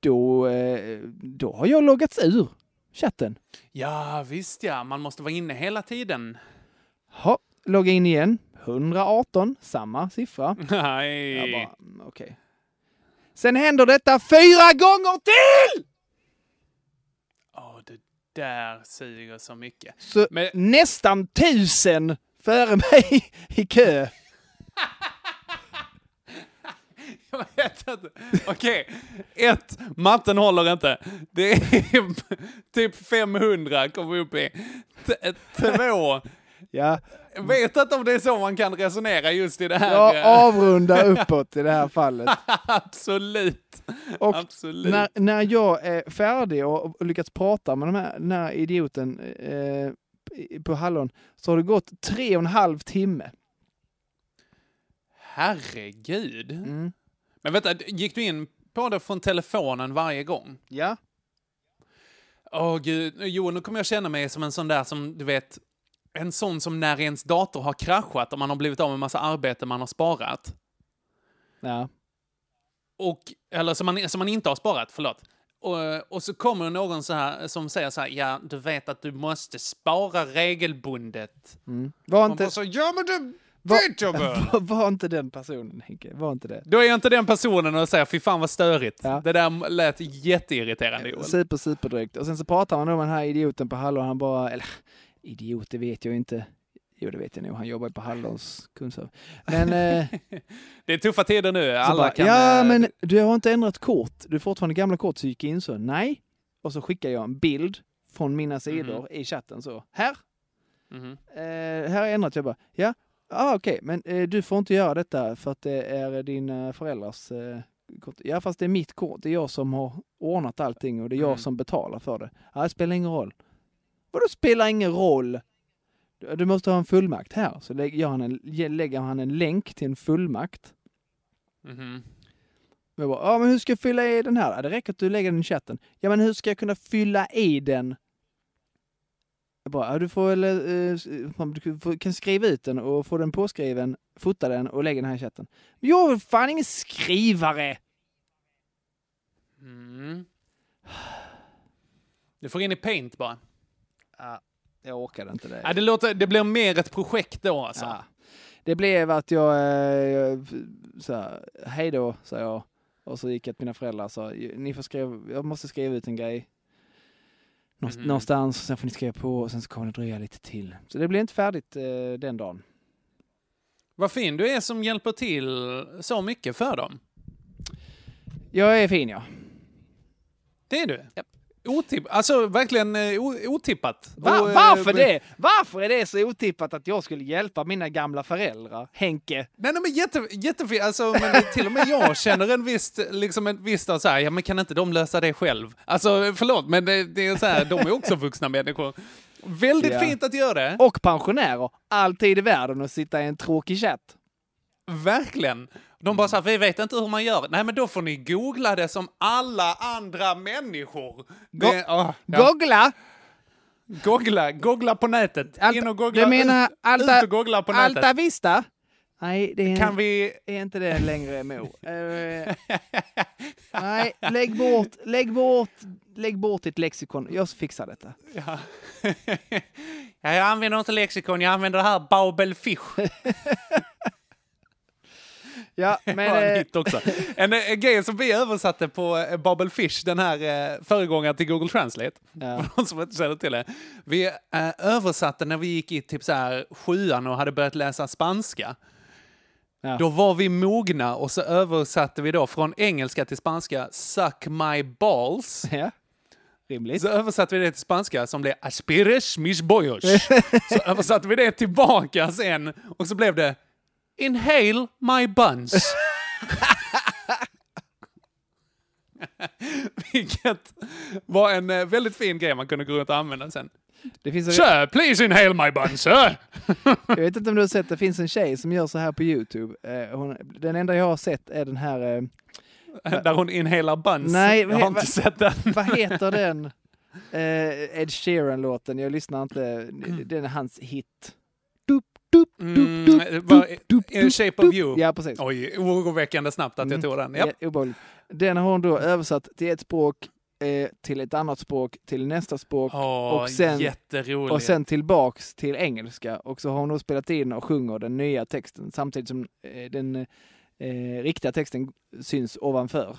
Då, eh, då har jag loggats ur chatten. Ja, visst ja. Man måste vara inne hela tiden. Ha, logga in igen. 118, samma siffra. [laughs] Nej. Jag bara, mm, okej. Sen händer detta fyra gånger till! Åh, det där suger så mycket. Så Men- nästan tusen före mig [laughs] i kö. [laughs] [laughs] Jag vet inte. Okej, ett, matten håller inte. Det är [laughs] typ 500 kommer vi upp i. T- Två, Ja, vet inte om det är så man kan resonera just i det här. jag eh, avrundar uppåt i det här fallet. [laughs] Absolut. Och Absolut. när, när jag är färdig och, lyckats prata med de här, den här idioten eh, på Hallon så har det gått tre och en halv timme. Herregud. Mm. Men vänta, gick du in på det från telefonen varje gång? Ja. Åh gud, jo nu kommer jag känna mig som en sån där som, du vet, en sån som när ens dator har kraschat och man har blivit av med massa arbete man har sparat. Ja. Och, eller som man, som man inte har sparat, förlåt. Och, och så kommer någon så här, som säger så här, ja, du vet att du måste spara regelbundet. Mm. Var inte, så, ja men det var, [laughs] var, inte den personen, Henke. Var inte det. Då är jag inte den personen och säger, fy fan vad störigt. Ja. Det där lät jätteirriterande, Joel. Super, superdrygt. Och sen så pratar man med den här idioten på Hallon. Han bara, eller idiot, det vet jag inte. Jo, det vet jag nog. Han jobbar ju på Hallons kundservice. Men, eh, [laughs] Det är tuffa tider nu, alla bara, kan... ja, eh, men du har inte ändrat kort. Du har fortfarande gamla kort, så gick in så. Nej. Och så skickar jag en bild från mina sidor i chatten så. Här, mhm. eh, här har jag ändrat. Jag bara, ja, ah, okej, men eh, du får inte göra detta för att det är dina föräldrars eh, kort. Ja, fast det är mitt kort. Det är jag som har ordnat allting och det är jag Mm. som betalar för det. Ja, det spelar ingen roll. Vadå spelar ingen roll? Du, du måste ha en fullmakt här. Så lägger, han en, ge- lägger han en länk till en fullmakt. Mhm. Jag bara, ja men hur ska jag fylla i den här? Det räcker att du lägger den i chatten. Ja men hur ska jag kunna fylla i den? Ja, du får väl, eh, du kan skriva ut den och få den påskriven, fota den och lägga den här i chatten. Jag är fan ingen skrivare! Mm. Du får in i Paint bara. Ja, jag orkade inte det. Ja, det, låter, det blir mer ett projekt då alltså. Ja. Det blev att jag, eh, jag så här, hej då, sa jag. Och så gick jag till mina föräldrar och sa, ni får skriva, jag måste skriva ut en grej. Mhm. Någonstans, sen får ni skriva på och sen så kommer det dröja lite till. Så det blev inte färdigt eh, den dagen. Vad fin du är som hjälper till så mycket för dem. Jag är fin ja. Det är du. Otipp, alltså verkligen eh, otippat. Va, Och, eh, varför det? Varför är det så otippat att jag skulle hjälpa mina gamla föräldrar? Henke? Nej, nej men jätte, jättefint. Alltså, men till och med jag känner en viss, liksom en viss så här, ja men kan inte de lösa det själv? Alltså förlåt, men det, det är så här, de är också vuxna människor. Väldigt Ja. fint att göra det. Och pensionärer. Alltid i världen att sitta i en tråkig chatt. Verkligen. De bara så här, vi vet inte hur man gör. Nej, men då får ni googla det som alla andra människor. Go- Det- åh, ja. Googla! Googla, googla på nätet. Alta, In och googla. du menar Alta, ut och googla på nätet. Alta Vista? Nej, det är, Kan vi... är inte det längre Mo. [laughs] Eh, nej, lägg bort, lägg bort, lägg bort ditt lexikon. Jag fixar detta. Ja, [laughs] jag använder inte lexikon, jag använder det här Babelfish. [laughs] [laughs] Ja, Men, men... en eh. En, en grej som vi översatte på eh, Babelfish, den här eh, föregångaren till Google Translate. Ja. [laughs] För de som inte känner till det. Vi eh, översatte när vi gick i typ så här sjuan och hade börjat läsa spanska. Ja. Då var vi mogna och så översatte vi då från engelska till spanska Suck my balls. ja, rimligt. Så översatte vi det till spanska som blev Aspires mis bollos. [laughs] så översatte vi det tillbaka sen och så blev det Inhale my buns. [laughs] Vilket var en eh, väldigt fin grej man kunde gå runt och använda sen. Det finns en, Sir, please inhale my buns, sir! jag vet inte om du har sett, det finns en tjej som gör så här på Youtube. Eh, hon, den enda jag har sett är den här, eh, Där hon inhalar buns. Nej, jag har vad- inte sett den. [laughs] vad heter den? Eh, Ed Sheeran-låten, jag lyssnar inte, den är hans hit. Mm, Shape of. You. Ja, precis. Oj, oroväckande snabbt att jag tog den. Ja. Ja, obehagligt. Den har hon då översatt till ett språk, eh, till ett annat språk, till nästa språk Åh, och sen- och sen tillbaks till engelska. Och så har hon då spelat in och sjunger den nya texten samtidigt som eh, den eh, riktiga texten syns ovanför.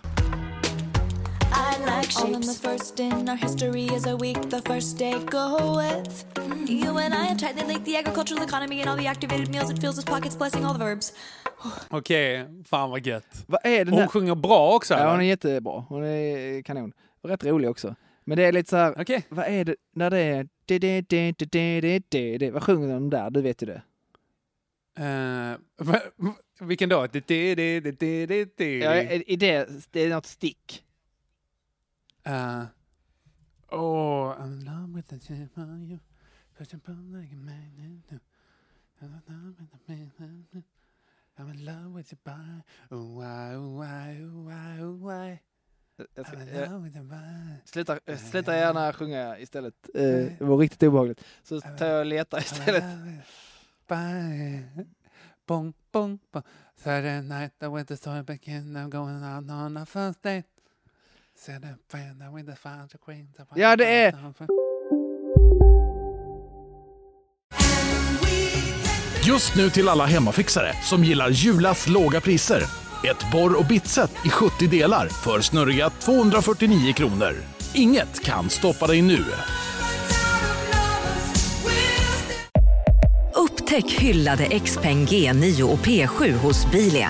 Like All in the first in our history is a week the first day go with. You and I have tightly linked the agricultural economy and all the activated meals it fills his pockets, blessing all the verbs. Okej, fan vad gött. Vad är det Hon sjunger bra också Ja, eller? hon är jättebra. Hon är kanon. Och rätt rolig också. Men det är lite så här, Okej. vad är det när det är... Det, det, det, det, det, det, det, det. Vad sjunger de där? Du vet ju det. Eh, va- vilken då? Det, det, det, det, det, det, det. Ja, i det, det är något stick. Uh, oh, I'm in love with the shape of you. Such a bum like a magnet. I'm in love with the man. I'm in love with your body. Oh, why, oh, why, oh, why, oh, why. Jag ska, jag, sluta, eh, sluta gärna sjunga istället. Eh, det var riktigt obehagligt. Så tar jag och letar istället. Boom, boom, boom. Saturday night, the winter story begin. I'm going out on a first date. Ja, det är- Just nu till alla hemmafixare som gillar Julas låga priser. Ett borr och bitset i 70 delar för snurriga 249 kronor. Inget kan stoppa dig nu. Upptäck hyllade XPeng G9 och P7 hos Bilia.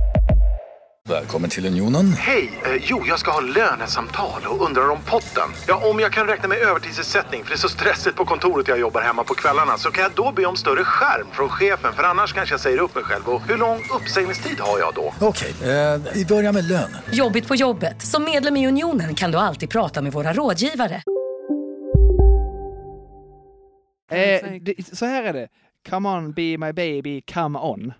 Välkommen till Unionen. Hej! Eh, jo, jag ska ha lönesamtal och undrar om potten. Ja, om jag kan räkna med övertidsersättning för det är så stressigt på kontoret jag jobbar hemma på kvällarna så kan jag då be om större skärm från chefen för annars kanske jag säger upp mig själv. Och hur lång uppsägningstid har jag då? Okej, eh, vi börjar med lön. Jobbigt på jobbet. Som medlem i Unionen kan du alltid prata med våra rådgivare. Eh, det, så här är det. Come on be my baby, come on.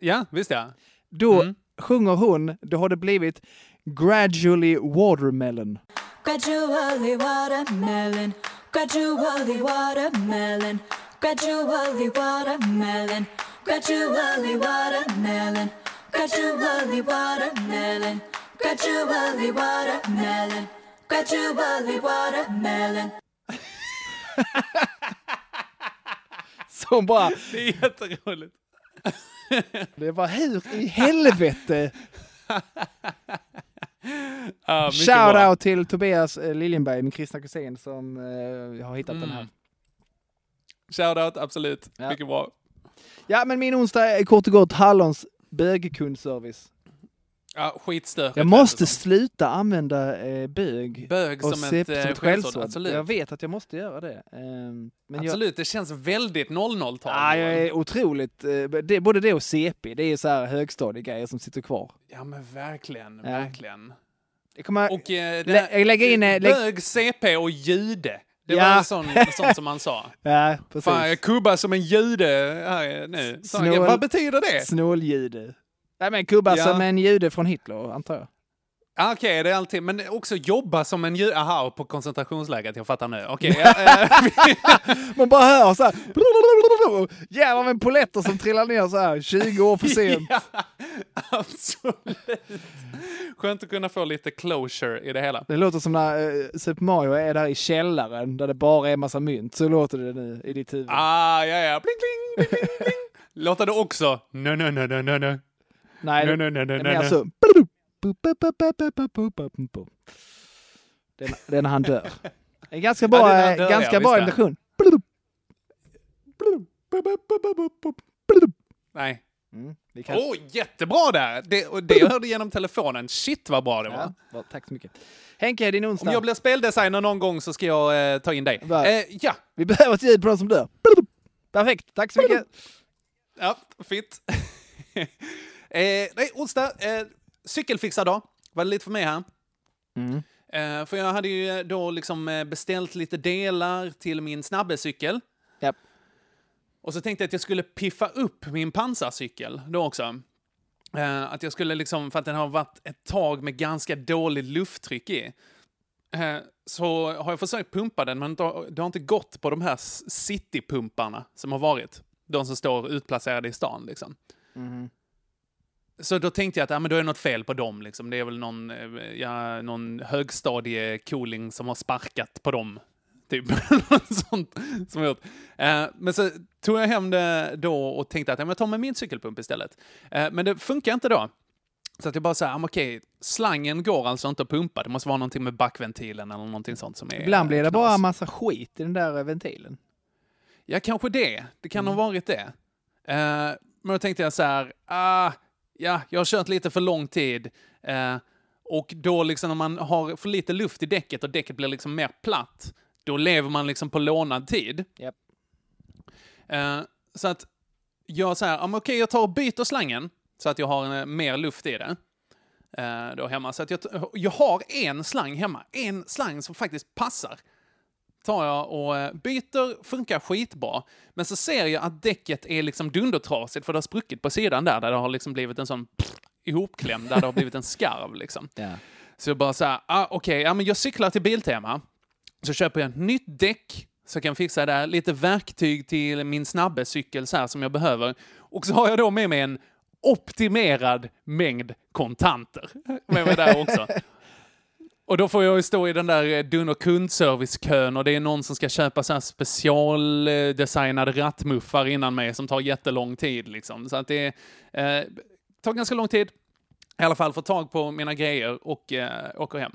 Ja, visst ja. Då Mm. Sjunger hon, då har det blivit gradually watermelon. Gradually watermelon, gradually watermelon, gradually watermelon, gradually watermelon, gradually watermelon, gradually watermelon, gradually watermelon. [laughs] Så hon bara, Det är jätteroligt. Det var hur i helvete? Ja, mycket Shout bra. out till Tobias eh, Liljenberg, min kristna kusin, som eh, har hittat den här. Mm. Shoutout, absolut. Ja. Mycket bra. Ja, men min onsdag är kort och gott Hallons bögkundservice. Ja, skitstörigt. Jag måste sluta använda eh, bög Bög och som sepp ett, eh, som ett skällsord, skällsord. absolut. Jag vet att jag måste göra det. Ehm, men som. jag, Absolut, det känns väldigt 00-tal. ah, jag är otroligt, eh, det, både det och CP, det är så här högstadiegrejer som sitter kvar. Ja men verkligen, Ja. verkligen. Jag kommer, Och eh, lä- här, jag lägger in, eh, lägg- bög, CP och jude. Det Ja. var en sån, sånt som man sa. [laughs] ja, precis. Fan, jag kubbar som en jude här nu. Snål- Vad betyder det? Snåljude. Nej men kubba Ja. som en jude från Hitler, antar jag. Ah, Okej, det är alltid, men också jobba som en jude. Aha, på koncentrationsläget, jag fattar nu. Okej, [laughs] ja, eh, Man bara hör så här. Jävlar med poletter som trillar ner så här 20 år för [laughs] sent. ja, absolut. Skönt att kunna få lite closure i det hela. Det låter som när uh, Super Mario är där i källaren där det bara är massa mynt. Så låter det nu i ditt huvud. Ah, ja, ja. Bling, bling, bling, bling, bling. Låter det också? No, no, no, no, no, no. Nej, no, det, no, no, no, det är no, mer no. så. Det är, det är när han dör. En ganska bra, Ja, eh, dör, ganska ja, bra imitation. Nej. Mm, kan... Oh, jättebra där! Det, och det jag hörde genom telefonen. Shit vad bra det var. ja, tack så mycket. Henke, din Om onsdag. jag blir speldesigner någon gång så ska jag eh, ta in dig. Eh, ja, Vi behöver ett ljud på någon som dör. Perfekt, tack så mycket. ja, fint. Eh, nej, onsdag. Eh, cykelfixardag var det lite för mig här. Mm. Eh, för jag hade ju då liksom eh, beställt lite delar till min snabbecykel. Japp. Och så tänkte jag att jag skulle piffa upp min pansarcykel då också. Eh, att jag skulle liksom, för att den har varit ett tag med ganska dåligt lufttryck i. Eh, så har jag försökt pumpa den, men det har, inte gått på de här citypumparna som har varit. De som står utplacerade i stan liksom. Mhm. Så då tänkte jag att ja, men då är det något fel på dem. Liksom. Det är väl någon, eh, ja, någon högstadiekoling som har sparkat på dem. Typ. [laughs] Sånt som jag. Eh, men så tog jag hem det då och tänkte att ja, men jag tar med min cykelpump istället. Eh, men det funkar inte då. Så att jag bara säger, men okej, slangen går alltså inte att pumpa. Det måste vara någonting med backventilen eller någonting sånt som är Ibland blir det knas. bara massa skit i den där ventilen. Ja, kanske det. Det kan Mm. ha varit det. Eh, men då tänkte jag så här, ah, ja, jag har kört lite för lång tid. Eh, och då liksom när man har för lite luft i däcket och däcket blir liksom mer platt, då lever man liksom på lånad tid. Japp. Eh, så att jag säger, okej, jag tar och byter slangen så att jag har eh, mer luft i det. Eh, då hemma. Så att jag, jag har en slang hemma. En slang som faktiskt passar tar jag och eh, byter, funkar skitbra. Men så ser jag att däcket är liksom dundertrasigt för det har spruckit på sidan där, där det har liksom blivit en sån pff, ihopklämd, där det har blivit en skarv liksom. Ja. Så jag bara så här, ah, okej, ja men jag cyklar till Biltema, så köper jag ett nytt däck, så jag kan fixa det där, lite verktyg till min snabbe cykel så här som jag behöver. Och så har jag då med mig en optimerad mängd kontanter med mig där också. Och då får jag ju stå i den där eh, Dun och kundservicekön och det är någon som ska köpa så här specialdesignade rattmuffar innan mig som tar jättelång tid. Liksom. Så att det eh, tar ganska lång tid. I alla fall få tag på mina grejer och eh, åker hem.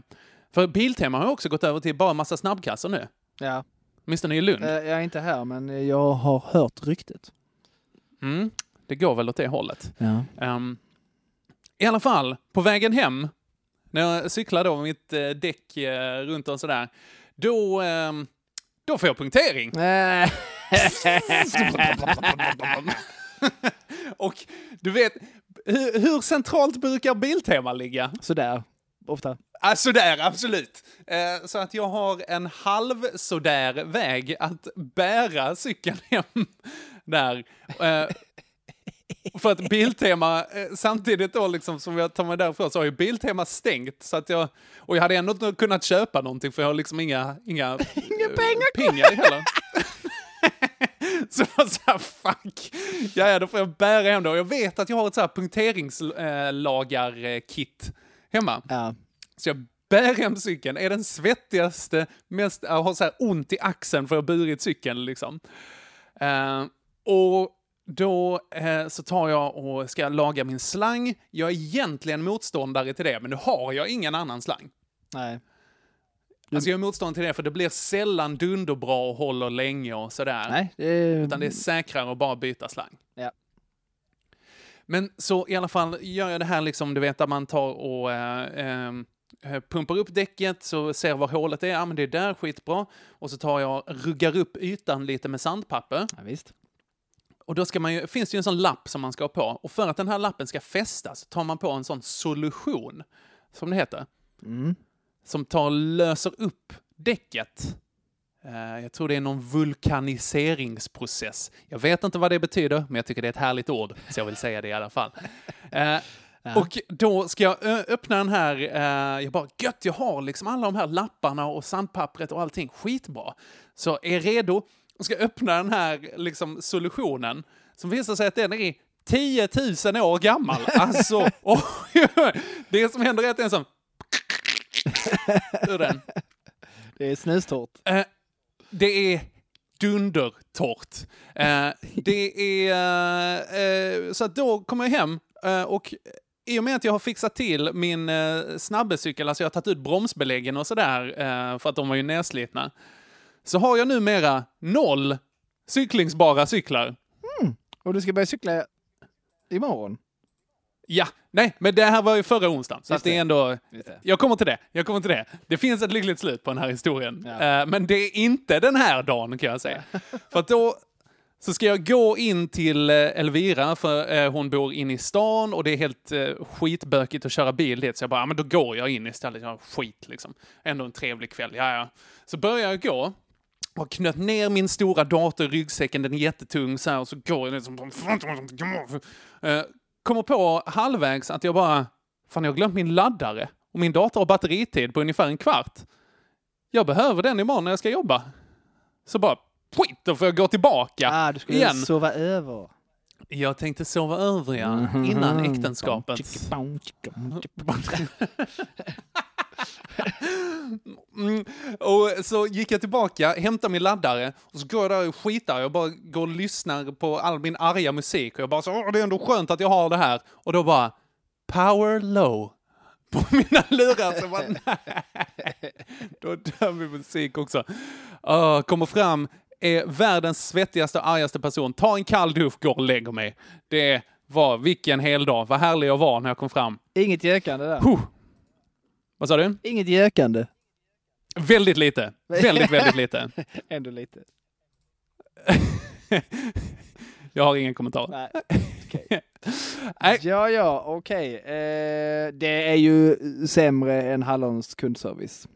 För Biltema har ju också gått över till bara massa snabbkassor nu. Ja. Åtminstone i Lund. Eh, Jag är inte här, men jag har hört ryktet. Mm, det går väl åt det hållet. Ja. Ehm, I alla fall, på vägen hem, när jag cyklar då med mitt eh, däck eh, runt och sådär, då, ehm, då får jag punktering. [laughs] och du vet, hur, hur centralt brukar Biltema ligga? Sådär, ofta. Ah, sådär, absolut. Eh, så att jag har en halv sådär väg att bära cykeln hem där. Eh, [laughs] för att Biltema, eh, samtidigt då liksom som jag tar mig därifrån så har ju Biltema stängt. Så att jag, och jag hade ändå inte kunnat köpa någonting för jag har liksom inga, inga, [laughs] inga pengar, pengar heller. [laughs] Så jag var så här, fuck. Ja, ja, då får jag bära hem det. Och jag vet att jag har ett så här punkteringslagar-kit hemma. Så jag bär hem cykeln, är den svettigaste, mest, jag har så här ont i axeln för att ha burit cykeln liksom. Eh, och då eh, så tar jag och ska laga min slang. Jag är egentligen motståndare till det, men nu har jag ingen annan slang. Nej. Alltså jag är motståndare till det, för det blir sällan dunderbra och håller länge och sådär. Nej, det är... Utan det är säkrare att bara byta slang. Ja. Men så i alla fall gör jag det här liksom, du vet, att man tar och eh, eh, pumpar upp däcket, så ser var hålet är, ja men det är där, skitbra. Och så tar jag, ruggar upp ytan lite med sandpapper. Ja, visst. Och då ska man ju, finns det ju en sån lapp som man ska ha på. Och för att den här lappen ska fästas tar man på en sån solution, som det heter. Mm. Som tar löser upp däcket. Eh, jag tror det är någon vulkaniseringsprocess. Jag vet inte vad det betyder, men jag tycker det är ett härligt ord, så jag vill säga det i alla fall. Eh, [laughs] Och då ska jag öppna den här, eh, jag bara gött, jag har liksom alla de här lapparna och sandpappret och allting, skitbra. Så är redo och ska öppna den här liksom solutionen, som visar sig att den är 10 000 år gammal. [laughs] Alltså, oj, det som händer är att det är en sån ur den. Det är snustort. Eh, det är dundertorrt. Eh, det är... Eh, så att då kommer jag hem eh, och i och med att jag har fixat till min eh, snabbecykel, alltså jag har tagit ut bromsbeläggen och sådär, eh, för att de var ju nedslitna, så har jag numera noll cyklingsbara cyklar. Och du ska börja cykla imorgon? Ja, nej, men det här var ju förra onsdagen, så det är ändå... Jag kommer till det, jag kommer till det. Det finns ett lyckligt slut på den här historien. Ja. Eh, men det är inte den här dagen kan jag säga. [laughs] för att då så ska jag gå in till eh, Elvira, för eh, hon bor inne i stan och det är helt skitbökigt att köra bil dit. Så jag bara, ja men då går jag in istället. Jag har skit liksom. Ändå en trevlig kväll, ja ja. Så börjar jag gå. Och knöt ner min stora dator i ryggsäcken, den är jättetung så här, och så går jag liksom... Eh, Kommer på halvvägs att jag bara, fan jag har glömt min laddare. Och min dator har batteritid på ungefär en kvart. Jag behöver den imorgon när jag ska jobba. Så bara, skit, då får jag gå tillbaka Ah, du skulle igen. sova över. Jag tänkte sova över, ja, Mhm. innan äktenskapet. [laughs] [laughs] Mm, och så gick jag tillbaka, hämtade min laddare och så går jag där och skitar. Jag bara går och lyssnar på all min arga musik och jag bara så, Åh, det är ändå skönt att jag har det här. Och då bara, power low på [laughs] mina lurar. Så bara, nej. Då dör vi musik också. Uh, kommer fram, är världens svettigaste och argaste person. Ta en kall dusch, går och lägger mig. Det var vilken hel dag. Vad härlig jag var när jag kom fram. Inget gökande där. Huh. Vad sa du? Inget gökande. Väldigt lite. Väldigt, väldigt lite. [laughs] Ändå lite. [laughs] Jag har ingen kommentar. [laughs] Nej. Ja, ja, okej. Eh, det är ju sämre än Hallons kundservice.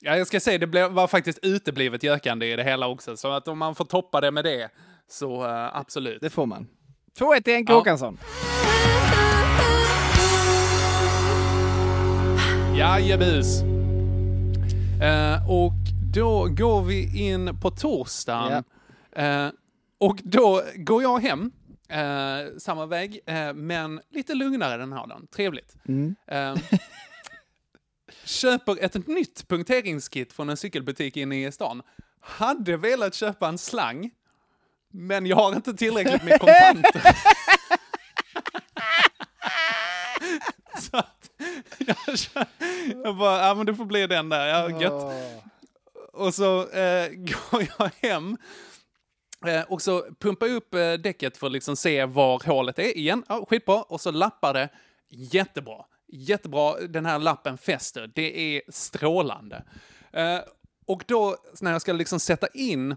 Ja, jag ska säga, det var faktiskt uteblivet gökande i det hela också. Så att om man får toppa det med det, så uh, absolut. Det får man. 2-1 till Henke Ja. Håkansson. Jajebus. Eh, och då går vi in på torsdagen. Eh, och då går jag hem, eh, samma väg, eh, men lite lugnare den här dagen. Trevligt. Mm. Eh, [laughs] köper ett nytt punkteringskit från en cykelbutik inne i stan. Hade velat köpa en slang, men jag har inte tillräckligt med kontanter. [laughs] [laughs] Så [laughs] jag, bara, ja men det får bli den där, ja gött. Och så eh, [laughs] går jag hem eh, och så pumpar jag upp eh, däcket för att liksom se var hålet är igen. Ja, skitbra. Och så lappar det jättebra. Jättebra, den här lappen fäster. Det är strålande. Eh, och då när jag ska liksom sätta in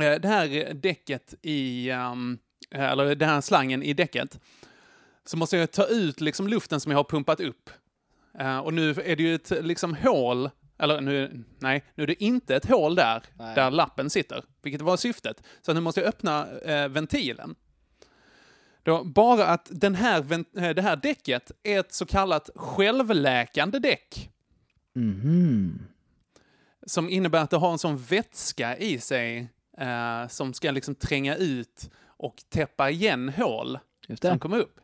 eh, det här däcket i, ehm, eller den här slangen i däcket, så måste jag ta ut liksom luften som jag har pumpat upp. Eh, och nu är det ju ett liksom hål, eller nu, nej, nu är det inte ett hål där, Nej. där lappen sitter, vilket var syftet. Så nu måste jag öppna eh, ventilen. Då, bara att den här, eh, det här däcket är ett så kallat självläkande däck. Mhm. Som innebär att det har en sån vätska i sig eh, som ska liksom tränga ut och täppa igen hål som kommer upp.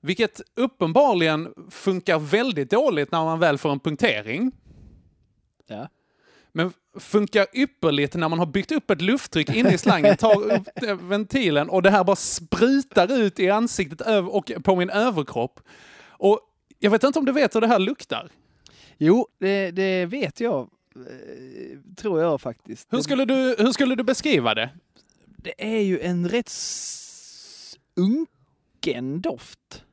Vilket uppenbarligen funkar väldigt dåligt när man väl får en punktering. Ja. Men funkar ypperligt när man har byggt upp ett lufttryck inne i slangen, tar upp eh, ventilen och det här bara sprutar ut i ansiktet och på min överkropp. Och jag vet inte om du vet hur det här luktar? Jo, det, det vet jag. eh, Tror jag faktiskt. Hur skulle du, hur skulle du beskriva det? Det är ju en rätt unken doft.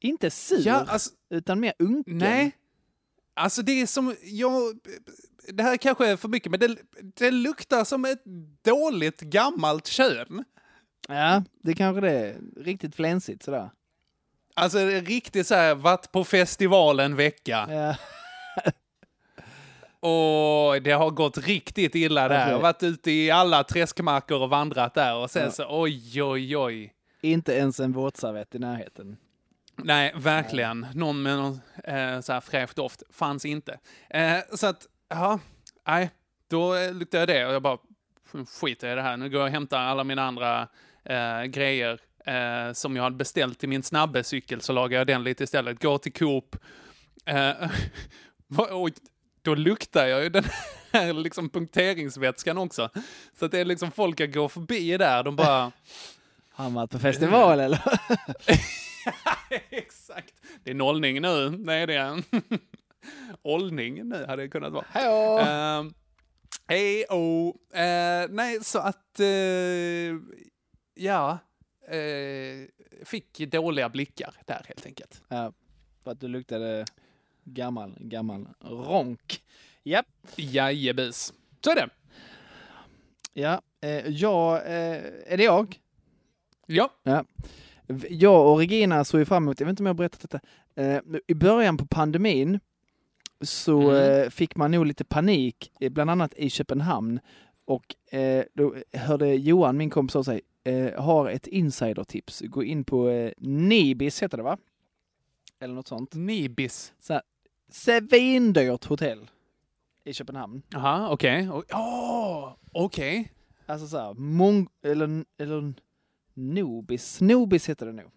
Inte sur, Ja, alltså- utan mer unken. Nej. Alltså det är som, jag, det här kanske är för mycket, men det, det luktar som ett dåligt gammalt kön. Ja, det kanske det är. Riktigt flänsigt sådär. Alltså riktigt så här, varit på festival en vecka. Ja. [laughs] Och det har gått riktigt illa där. Jag har varit ute i alla träskmarker och vandrat där och sen Ja. så oj, oj, oj. Inte ens en våtservett i närheten. Nej, verkligen. Någon med någon eh, så här fräsch doft fanns inte. Eh, så att, ja, nej, då eh, luktade jag det och jag bara skiter i det här. Nu går jag och hämtar alla mina andra eh, grejer eh, som jag hade beställt till min snabbecykel så lagar jag den lite istället. Går till Coop. Eh, [laughs] och då luktar jag ju den här [laughs] liksom punkteringsvätskan också. Så att det är liksom folk jag går förbi där, de bara... [laughs] Har han varit på festival eller? [laughs] Exakt. Det är nollning nu. Det är Ollning [laughs] nu hade det kunnat vara. Hejdå! Uh, hej oh. Nej, så att... eh, ja. eh, fick dåliga blickar där helt enkelt. Ja, för att du luktade gammal, gammal ronk. Japp. Jajebus. Så är det. Ja, eh, eh, är det jag? Ja. ja. Jag och Regina såg ju fram emot, jag vet inte om jag har berättat detta, eh, i början på pandemin så Mm. eh, fick man nog lite panik, eh, bland annat i Köpenhamn. Och då hörde Johan, min kompis, av sig, har ett insidertips. Gå in på Nibis, heter det va? Eller något sånt. Nibis? Så Svindyrt hotell i Köpenhamn. Jaha, okej. Okay. Oh, okej. Alltså så här, mong... Eller, eller Nobis. Nobis heter det nog.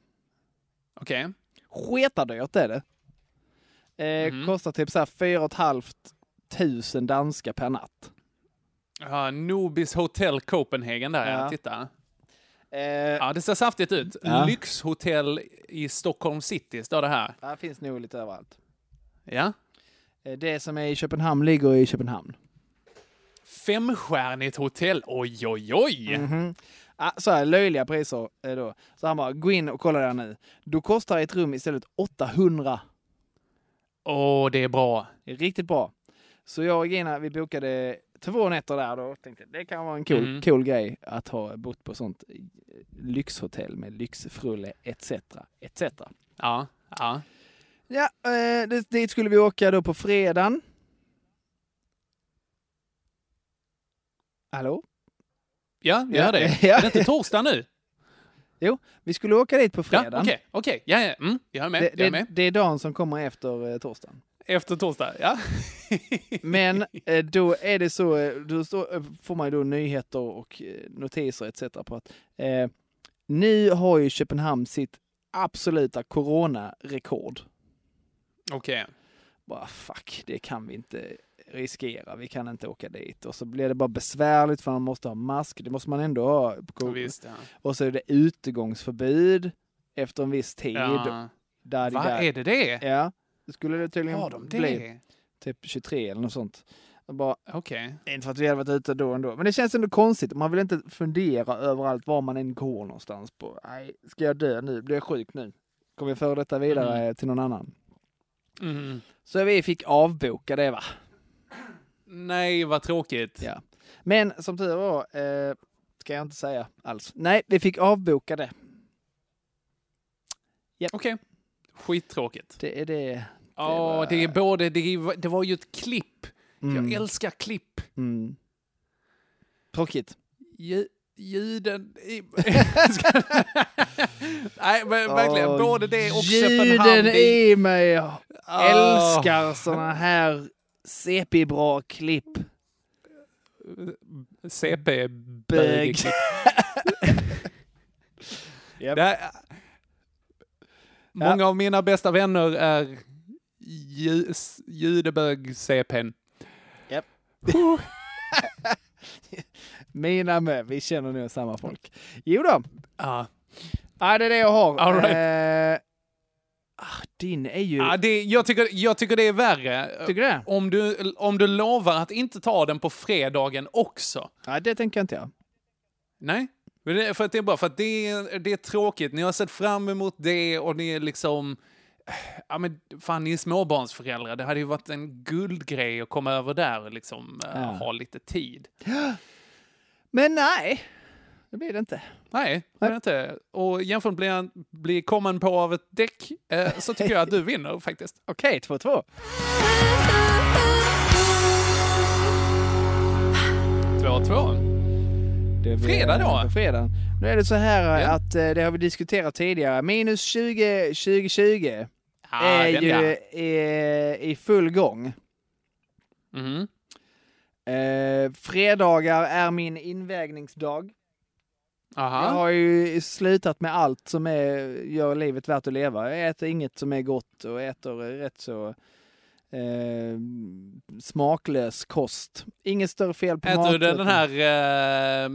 Okej. Sketadyrt är det. Eh, Mhm. Kostar typ så här fyra och ett halvt tusen danska per natt. Ja, Nobis Hotel Copenhagen där, ja. Titta. Ja, det ser saftigt ut. Ja. Lyxhotell i Stockholm city, står det här. Det finns nog lite överallt. Ja. Eh, Det som är i Köpenhamn ligger i Köpenhamn. Femstjärnigt hotell, oj oj oj! Mhm. Ah, så här, löjliga priser eh, då. Så han bara, gå in och kolla där nu. Då kostar ett rum istället 800. Åh, det är bra. Det är riktigt bra. Så jag och Gina, vi bokade två nätter där då. Tänkte det kan vara en cool, Mm. cool grej att ha bott på sånt eh, lyxhotell med lyxfrulle etc. etc. Ja, ja. Ja, eh, det- dit skulle vi åka då på fredagen. Hallå? Ja, Ja, hör det. ja. Är [laughs] det inte torsdag nu? Jo, vi skulle åka dit på Ja, fredagen. okej, okej. Ja, ja. Mm, jag är med. Det, jag är det, med. det är dagen som kommer efter eh, torsdagen. Efter torsdag, ja. [laughs] Men eh, då är det så, eh, då eh, får man ju då nyheter och eh, notiser etc. på att eh, nu har ju Köpenhamn sitt absoluta coronarekord. Okej. Bara fuck, det kan vi inte riskera. Vi kan inte åka dit. Och så blir det bara besvärligt för man måste ha mask. Det måste man ändå ha. Visst, ja. Och så är det utegångsförbud efter en viss tid. Ja. Där Va, där. är det det? Ja, det skulle det tydligen Har de bli. det? Typ 23 eller något sånt. Bara, Okej. inte för att vi hade varit ute då ändå. Men det känns ändå konstigt. Man vill inte fundera överallt var man än går någonstans. på. Nej, ska jag dö nu? Blir jag sjuk nu? Kommer jag föra detta vidare till någon annan? Mm. Så vi fick avboka det va? Nej, vad tråkigt. Ja. Men som tur var, eh, ska jag inte säga alls. Nej, vi fick avboka det. Okej. Skittråkigt. Det är det. Ja, det är både, det, det var ju ett klipp. Mm. Jag älskar klipp. Mm. Tråkigt. Lju- Ljuden i... [laughs] Nej, men verkligen. Både det och ljuden Köpenhamn. det- i mig. Jag Ah. älskar såna här CP-bra klipp. CP Bög. bögklipp. [laughs] Japp. Det här- Många av mina bästa vänner är ju, judebög-CPn. Japp. [laughs] Mina med. Vi känner nog samma folk. Jo då. Ja. Ja, det är det jag har. All right. Eh, ah, din är ju... Ja, det, jag, tycker, jag tycker det är värre. Tycker du det? Om du, om du lovar att inte ta den på fredagen också. Nej, det tänker jag inte göra. Nej, för att det är bra. För att det, är- det är tråkigt. Ni har sett fram emot det och ni är liksom... Ja, men fan, ni är småbarnsföräldrar. Det hade ju varit en guldgrej att komma över där och liksom eh, Ja. ha lite tid. Men nej, det blir det inte. Nej, det är det inte. Och jämfört blir han blir kommen på av ett däck eh, så tycker jag att du vinner faktiskt. [laughs] Okej, 2-2. 2-2. Det blir- Fredag då? Fredag. Nu är det så här Ja. att eh, det har vi diskuterat tidigare. Minus 20 2020 Ja, är ju ja. i, i full gång. Mhm. Eh, fredagar är min invägningsdag. Aha. Jag har ju slutat med allt som är, gör livet värt att leva. Jag äter inget som är gott och äter rätt så eh, smaklös kost. Inget större fel på Äter du den här eh,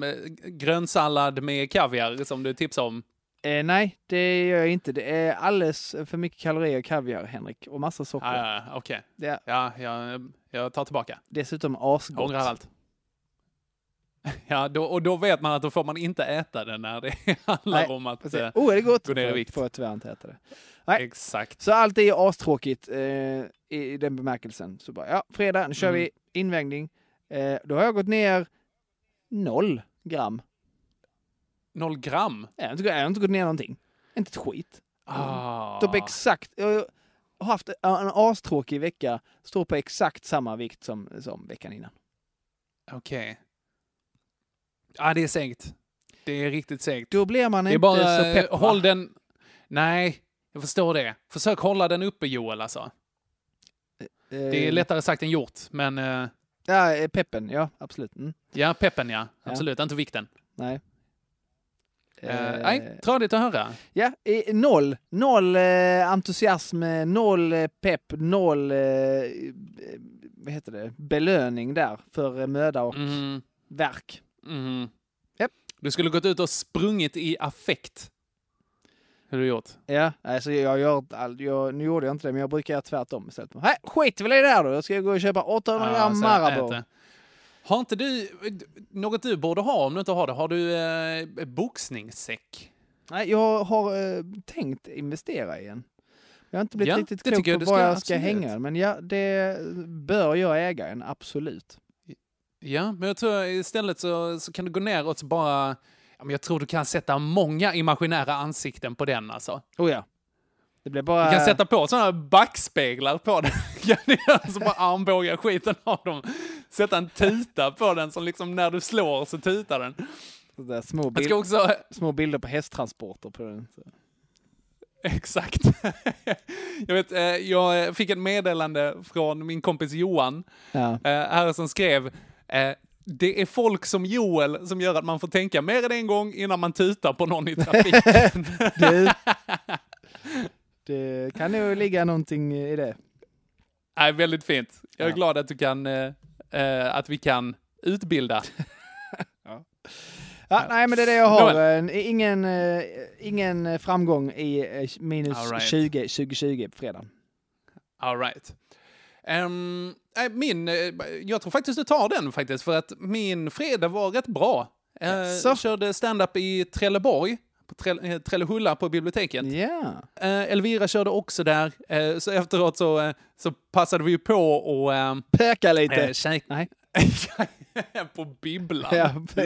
grönsallad med kaviar som du tipsade om? Eh, nej, det gör jag inte. Det är alldeles för mycket kalorier i kaviar, Henrik, och massa socker. Ja, ja, okej. Ja. Ja, jag, jag tar tillbaka. Dessutom Jag asgott. ångrar allt. Ja, då, och då vet man att då får man inte äta det när det [laughs] handlar Nej, om att Precis. eh, Oh, är det gott? gå ner i Får- vikt. Får jag tyvärr inte äta det. Nej. Exakt. Så allt är ju astråkigt eh, i, i den bemärkelsen. Så bara, ja, fredag, nu kör Mm. vi invägning. Eh, då har jag gått ner noll gram. Noll gram? Jag har inte, jag har inte gått ner någonting. Inte ett skit. Ah. På exakt, jag har haft en astråkig vecka, står på exakt samma vikt som, som veckan innan. Okej. Ja, det är segt. Det är riktigt segt. Då blir man Det är inte bara, så pepp. eh, håll den... Nej, jag förstår det. Försök hålla den uppe Joel alltså. Det är lättare sagt än gjort, men eh, Ja, eh, peppen, ja absolut. Mm. ja, peppen ja. Ja. Absolut, inte vikten. Nej. Eh, Eh, nej, tradigt att höra. Ja, eh, noll. Noll eh, entusiasm, eh, noll eh, pepp, noll eh, eh, vad heter det? belöning där för eh, möda och Mm. verk. Mm. Japp. Du skulle gått ut och sprungit i affekt. Hur har du gjort? Ja, alltså jag gör jag, nu gjorde jag inte det, men jag brukar göra tvärtom istället. Nej, skit väl i det där då. Jag ska gå och köpa 800 gram Marabou. Har inte du, något du borde ha om du inte har det, har du eh, boxningssäck? Nej, jag har eh, tänkt investera i en. Jag har inte blivit Ja, riktigt klok på var jag ska absolut. hänga den, men ja, det bör jag äga en, absolut. Ja, men jag tror istället så, så kan du gå ner och så bara... Ja, men jag tror du kan sätta många imaginära ansikten på den alltså. Oh ja. Det blir bara... Du kan sätta på sådana backspeglar på den. [laughs] Så bara armbåga skiten av dem. Sätta en tuta på den som liksom när du slår så tutar den. Sådär små, Jag bild, också... små bilder på hästtransporter på den. Så. Exakt. [laughs] jag, vet, eh, jag fick ett meddelande från min kompis Johan Ja. eh, här som skrev eh, det är folk som Joel som gör att man får tänka mer än en gång innan man tutar på någon i trafiken. [laughs] Du, det kan nog ligga någonting i det. Nej, väldigt fint. Jag är Ja. glad att du kan, eh, eh, att vi kan utbilda. Ja, nej, men det är det jag har. Eh, Ingen, eh, ingen framgång i minus right. 20 2020 på fredag. All right. Nej, min, eh, jag tror faktiskt du tar den faktiskt, för att min fredag var rätt bra. Uh, Jaså? körde stand-up i Trelleborg, på Trell, eh, Trellehulla på biblioteket. Ja. Eh, Elvira körde också där, eh, så efteråt så, eh, så passade vi på och... Uh, Pöka lite. Eh, käk- Nej. [laughs] på bibblan. Ja. [laughs]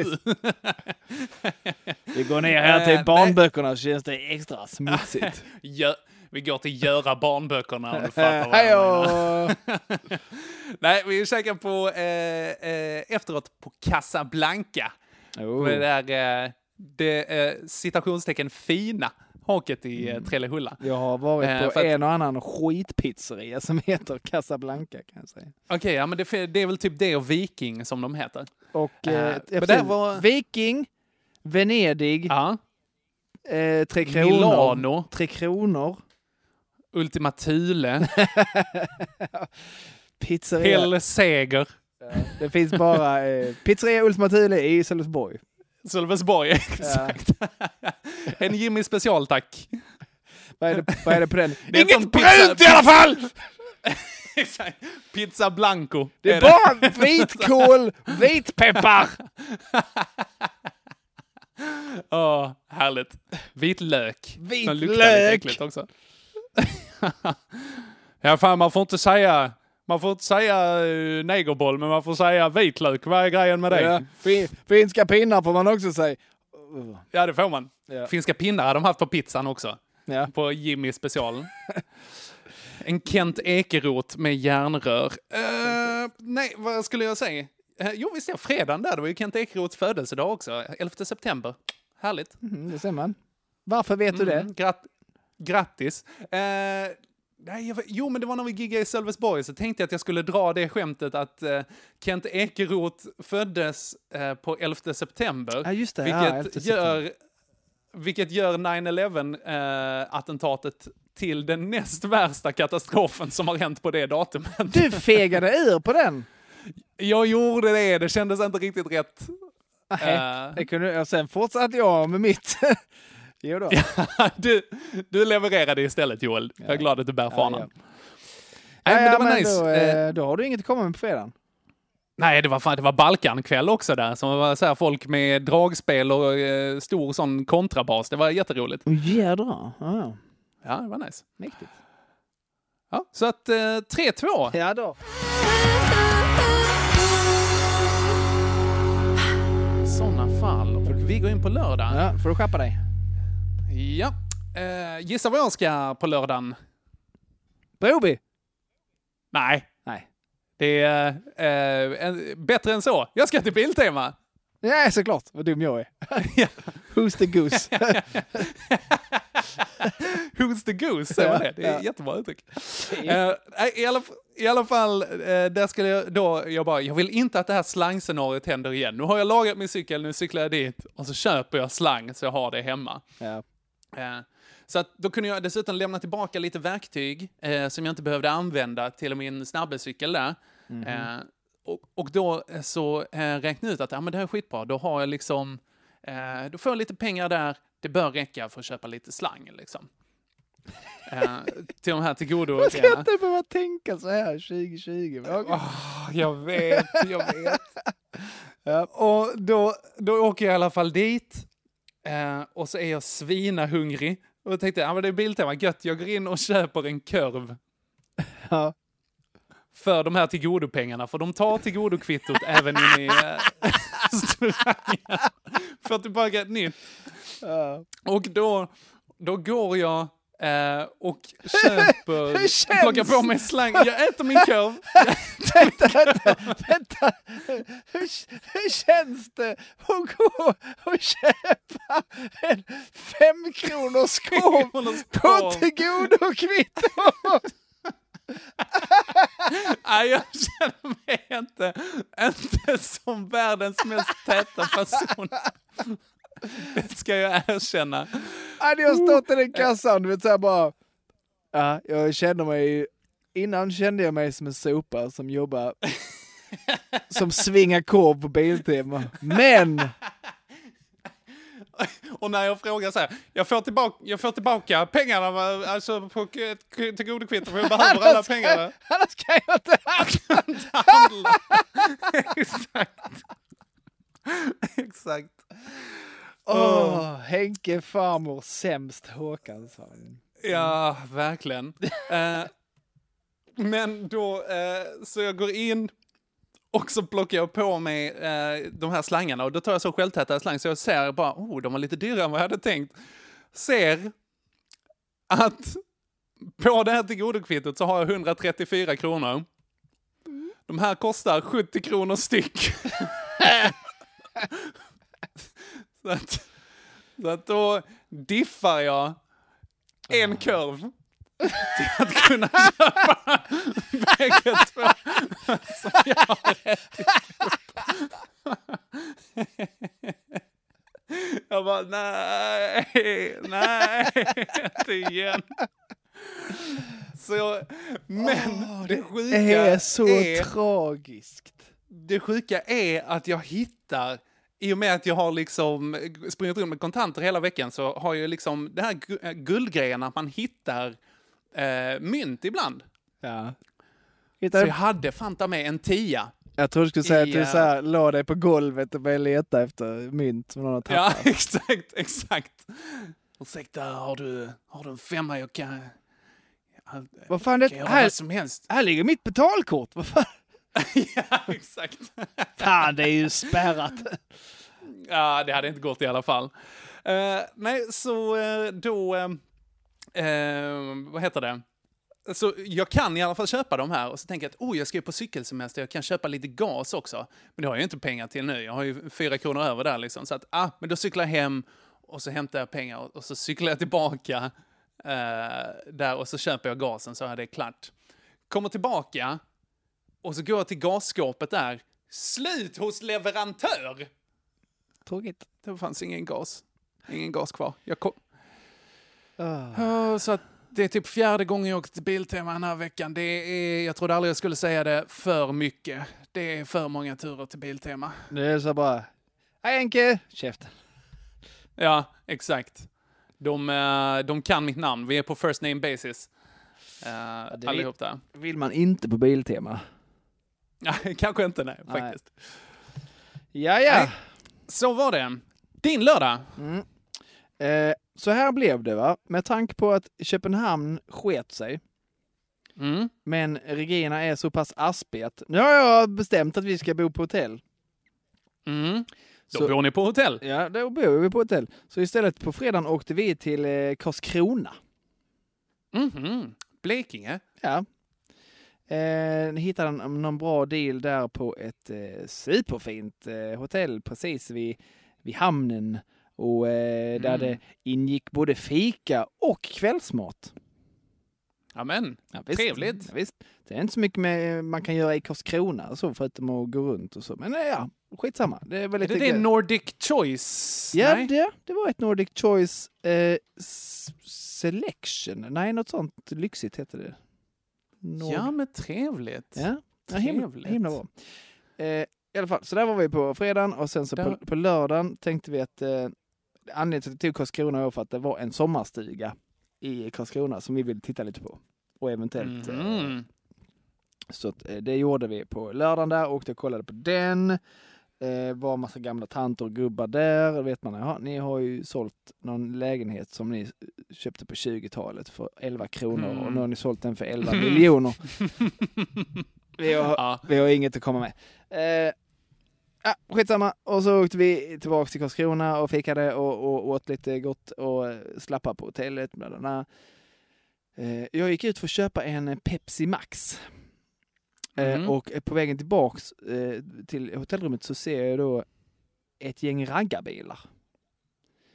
Vi går ner här till Eh, barnböckerna så känns det extra smutsigt. [laughs] Gö- vi går till göra barnböckerna om du [laughs] fattar vad jag menar. [laughs] Nej, vi käkade på eh, eh, efteråt på Casablanca. Oh. På det där, eh, det eh, citationstecken fina haket i eh, Trellehulla. Jag har varit Eh, på för att- en och annan skitpizzeria som heter Casablanca kan jag säga. Okej, ja men det, det är väl typ det och Viking som de heter. Och Eh, eh, var- Viking, Venedig, Ja. eh, Tre Kronor. Milano. Tre Kronor. Ultima Thule. [laughs] Pizzeria. Hell Seger. Det finns bara eh, Pizzeria Ultima Thule i Sölvesborg. Sölvesborg, exakt. [laughs] en Jimmy special, tack. Vad är det, vad är det på den? Det är Inget pizza- brunt i alla fall! [laughs] Exakt. Pizza Blanco. Det är bara vitkål, vitpeppar! Åh, härligt. Vitlök. Vitlök. Som luktar lite också. Ja, fan man får inte säga... Man får inte säga uh, negerboll, men man får säga vitlök. Vad är grejen med det? Ja, fin, finska pinnar får man också säga. Uh, Ja, det får man. Ja. Finska pinnar har de haft på pizzan också. Ja. På Jimmy special. [laughs] en Kent Ekeroth med järnrör. Eh, nej, vad skulle jag säga? Uh, jo, visst ja, fredagen där. Det var ju Kent Ekeroths födelsedag också. 11 september. Härligt. Mm, det ser man. Varför vet du det? Mm, Grat grattis. Eh, nej, jag, jo, men det var när vi giggade i Sölvesborg så tänkte jag att jag skulle dra det skämtet att eh, Kent Ekeroth föddes eh, på 11 september. Ja, just det. Ja, Vilket, 11 september. gör, vilket gör 9-11-attentatet till den näst värsta katastrofen som har hänt på det datumet. Du fegade ur på den! Jag gjorde det, det kändes inte riktigt rätt. Nej, Eh. det kunde, och sen fortsatte jag med mitt. [laughs] jo då. [laughs] du, du levererade istället Joel. Jag är glad att du bär fanan. Nej, men det var men nice. Då, Eh, eh, då har du inget att komma med på fredagen. Nej, det var, fan, det var Balkankväll också där. Som var så här, folk med dragspel och eh, stor sån kontrabas. Det var jätteroligt. Oh, jädrar. Ja, Ja, det var nice. mäktigt. Ja, så att eh, 3-2. Ja då. I sådana fall. Och vi går in på lördag. Ja, får du skärpa dig. Ja. Eh, gissa vad jag ska på lördagen? Broby? Nej. Nej. Det är eh, en, bättre än så. Jag ska till Biltema. Ja, såklart. Vad dum jag är. [laughs] Who's the goose? [laughs] Who's the goose? Säger man det? Det är Ja, ett ja. jättebra uttryck. Nej, i, alla, I alla fall, eh, där skulle jag då, jag bara, jag vill inte att det här slangscenariot händer igen. Nu har jag lagat min cykel, nu cyklar jag dit och så köper jag slang så jag har det hemma. Ja. Eh, så att då kunde jag dessutom lämna tillbaka lite verktyg eh, som jag inte behövde använda till min snabbecykel där. Eh, och, och då eh, så eh, räknade jag ut att ja, men det här är skitbra, då har jag liksom Eh, då får jag lite pengar där. Det bör räcka för att köpa lite slang liksom. Till de här tillgodo Man ska inte behöva tänka så här 2020. men okej. Jag vet, jag vet. [laughs] Och då, då åker jag i alla fall dit. Eh, och så är jag svinahungrig. Och jag tänkte, ja men det är Biltema, gött, jag går in och köper en korv. Ja. För de här tillgodopengarna, för de tar tillgodokvittot [laughs] även in i eh, restaurangen. För tillbaka ett nytt. Ja. Och då, då går jag eh, och köper, Hur känns- plockar på mig slang. Jag äter min korv. [laughs] vänta, vänta, vänta. Hur, hur känns det att gå och köpa en femkronors [laughs] korv på tillgodokvitto? [laughs] Nej, jag känner mig inte, inte som världens mest täta person. Det ska jag erkänna. Jag stått i den kassan, du vet såhär bara. Ja, jag känner mig, innan kände jag mig som en sopa som jobbar, som svingar korv på Biltema. Men, Och när jag frågar så här, jag får tillbaka, jag får tillbaka pengarna, alltså på ett tillgodokvitto, för jag behöver alla Annars kan- pengarna. annars kan jag inte handla. [laughs] Exakt. Exakt. Åh, Henke farmor sämst Håkan sa han. Ja, verkligen. [laughs] Eh, men då, eh, så jag går in och så plockar jag på mig eh, de här slangarna och då tar jag så självtäta slang så jag ser bara, oh, de var lite dyrare än vad jag hade tänkt. Ser att på det här tillgodokvittot så har jag 134 kronor. De här kostar 70 kronor styck. [laughs] [laughs] så, att, så att då diffar jag en korv till att kunna köpa bägge två som jag har ätit upp. Jag bara, nej, nej, inte igen. Så, men det sjuka Det är så är, tragiskt. det sjuka är att jag hittar, i och med att jag har liksom sprungit runt med kontanter hela veckan så har jag liksom det här äh, guldgrejen att man hittar eh, mynt ibland. Ja. Så jag hade fanta med en tia. Jag trodde du skulle säga att du Ja. så här, la dig på golvet och började leta efter mynt som någon har Ja, tappat. [laughs] exakt, exakt. Ursäkta, har du, har du en femma jag kan... Vad fan, det, här, som helst. här ligger mitt betalkort. Vad fan? [laughs] ja, exakt. fan, det är ju spärrat. Ja, det hade inte gått i alla fall. Eh, nej, så eh, då... eh, vad heter det? Så jag kan i alla fall köpa de här och så tänker jag att oh, jag ska ju på cykelsemester, jag kan köpa lite gas också. Men det har jag ju inte pengar till nu, jag har ju fyra kronor över där liksom. Så att, ah, men då cyklar jag hem och så hämtar jag pengar och, och så cyklar jag tillbaka där och så köper jag gasen så är det klart. Kommer tillbaka och så går jag till gasskåpet där. Slut hos leverantör! Tråkigt. Det fanns ingen gas. Ingen gas kvar. Jag kom... Ja, så att det är typ fjärde gången jag åkt till Biltema den här veckan. Det är, jag trodde aldrig jag skulle säga det, för mycket. Det är för många turer till Biltema. Det är så bara, hej Henke, käften. Ja, exakt. De, eh, de kan mitt namn. Vi är på first name basis. Uh, allihop där. vill man inte på Biltema. Kanske inte, nej, Nej. faktiskt. Ja, ja. Så var det. Din lördag. Mm. Eh, så här blev det va, med tanke på att Köpenhamn sket sig. Mm. Men Regina är så pass aspig att nu har jag bestämt att vi ska bo på hotell. Mm. Då Så- bor ni på hotell. Ja, då bor vi på hotell. Så istället på fredagen åkte vi till eh, Karlskrona. Mhm. Blekinge. Ja. Eh, hittade någon bra deal där på ett eh, superfint eh, hotell precis vid, vid hamnen. Och eh, där Mm. det ingick både fika och kvällsmat. Amen. Ja, visst, Trevligt. Ja, visst. Det är inte så mycket med, man kan göra i Karlskrona så förutom att gå runt och så. Men eh, ja, skitsamma. Det är väl Är det det. Nordic Choice? Ja, Nej? det, det var ett Nordic Choice eh, Selection. Nej, något sånt lyxigt heter det. Nord- Ja, men trevligt. Ja, ja himla, himla bra. Eh, i alla fall, så där var vi på fredagen och sen så på, Där- på lördagen tänkte vi att eh, anledningen till att vi tog Karlskrona var för att det var en sommarstuga i Karlskrona som vi ville titta lite på. Och eventuellt eh, Mhm. Så att, eh, det gjorde vi på lördagen där, åkte och kollade på den. Eh, var massa gamla tanter och gubbar där. Då vet man, jaha, ni har ju sålt någon lägenhet som ni köpte på 20-talet för 11 kronor och Mm. nu har ni sålt den för 11 miljoner. [laughs] Vi har, vi har inget att komma med. Eh, ja, skitsamma. Och så åkte vi tillbaka till Karlskrona och fikade och, och åt lite gott och slappade på hotellet. Bla bla bla. Eh, jag gick ut för att köpa en Pepsi Max. Eh, Mhm. och på vägen tillbaks eh, till hotellrummet så ser jag då ett gäng raggarbilar.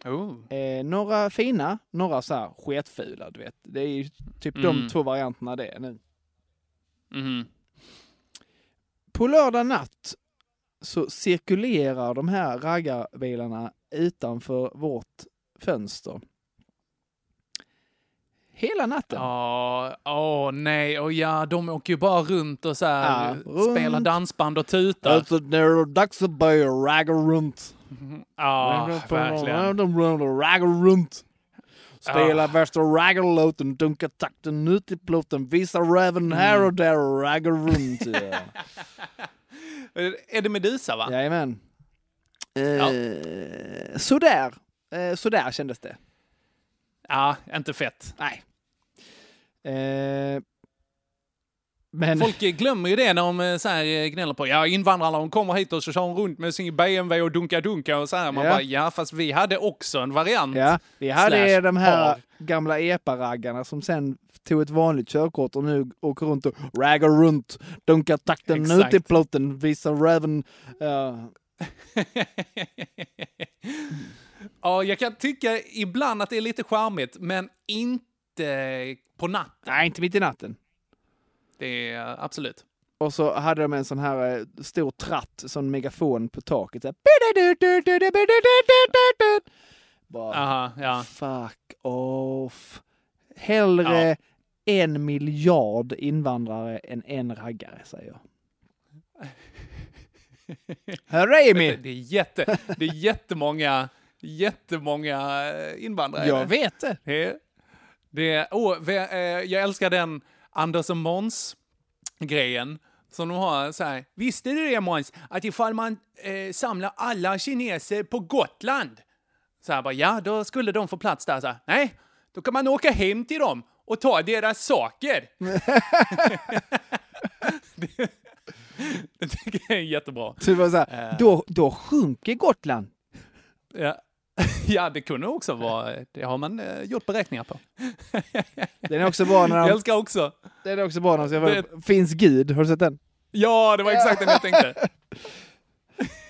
Oh. Eh, några fina, några så här sketfula, du vet. Det är ju typ de Mm. två varianterna det är nu. Mhm. På lördag natt så cirkulerar de här raggarbilarna utanför vårt fönster. Hela natten. Ja, åh nej, och ja, de åker ju bara runt och så här, Ja, runt. spelar dansband och tutar. Alltså, det är dags att börja ragga runt. Ja, verkligen. De raggar runt. Spela Ja. värsta raggarlåten, dunka takten ut i plåten, visa räven här och där och ragga runt. Ja. [laughs] Är det Medusa va? Jajamän. Eh, Sådär. Eh, sådär kändes det. Ja, inte fett. Nej. Eh, men... Folk glömmer ju det när de eh, så här eh, gnäller på ja invandrarna de kommer hit och så kör de runt med sin BMW och dunka-dunka och så här. Man Ja. bara ja fast vi hade också en variant. Ja, vi hade Slash de här har. gamla epa-raggarna som sen tog ett vanligt körkort och nu åker runt och raggar runt, dunkar takten Exakt. ut i plåten, visar räven. Ja. [laughs] Ja, jag kan tycka ibland att det är lite charmigt, men inte på natten. Nej, inte mitt i natten. Det är absolut. Och så hade de en sån här eh, stor tratt, sån megafon på taket. Så här. Bara, Aha, ja. fuck off. Hellre en miljard invandrare än en raggare, säger jag. Hörru Amy! Det är, jätte, det är jättemånga, jättemånga eh, invandrare. Jag vet det. Det, det oh, vi- eh, jag älskar den Anders och Måns-grejen. Som de har så här. Visste du det Måns? Att ifall man eh, samlar alla kineser på Gotland. Så här bara, ja, då skulle de få plats där. Så här, Nej, då kan man åka hem till dem och ta deras saker. det, [laughs] det tycker jag är jättebra. Så det var så här, Eh. då, då sjunker Gotland. Ja. [laughs] ja, det kunde också vara, det har man eh, gjort beräkningar på. [laughs] Den är också bra när Jag de, älskar också. den är också bra när de Det- Finns Gud? Har du sett den? Ja, det var exakt den jag tänkte.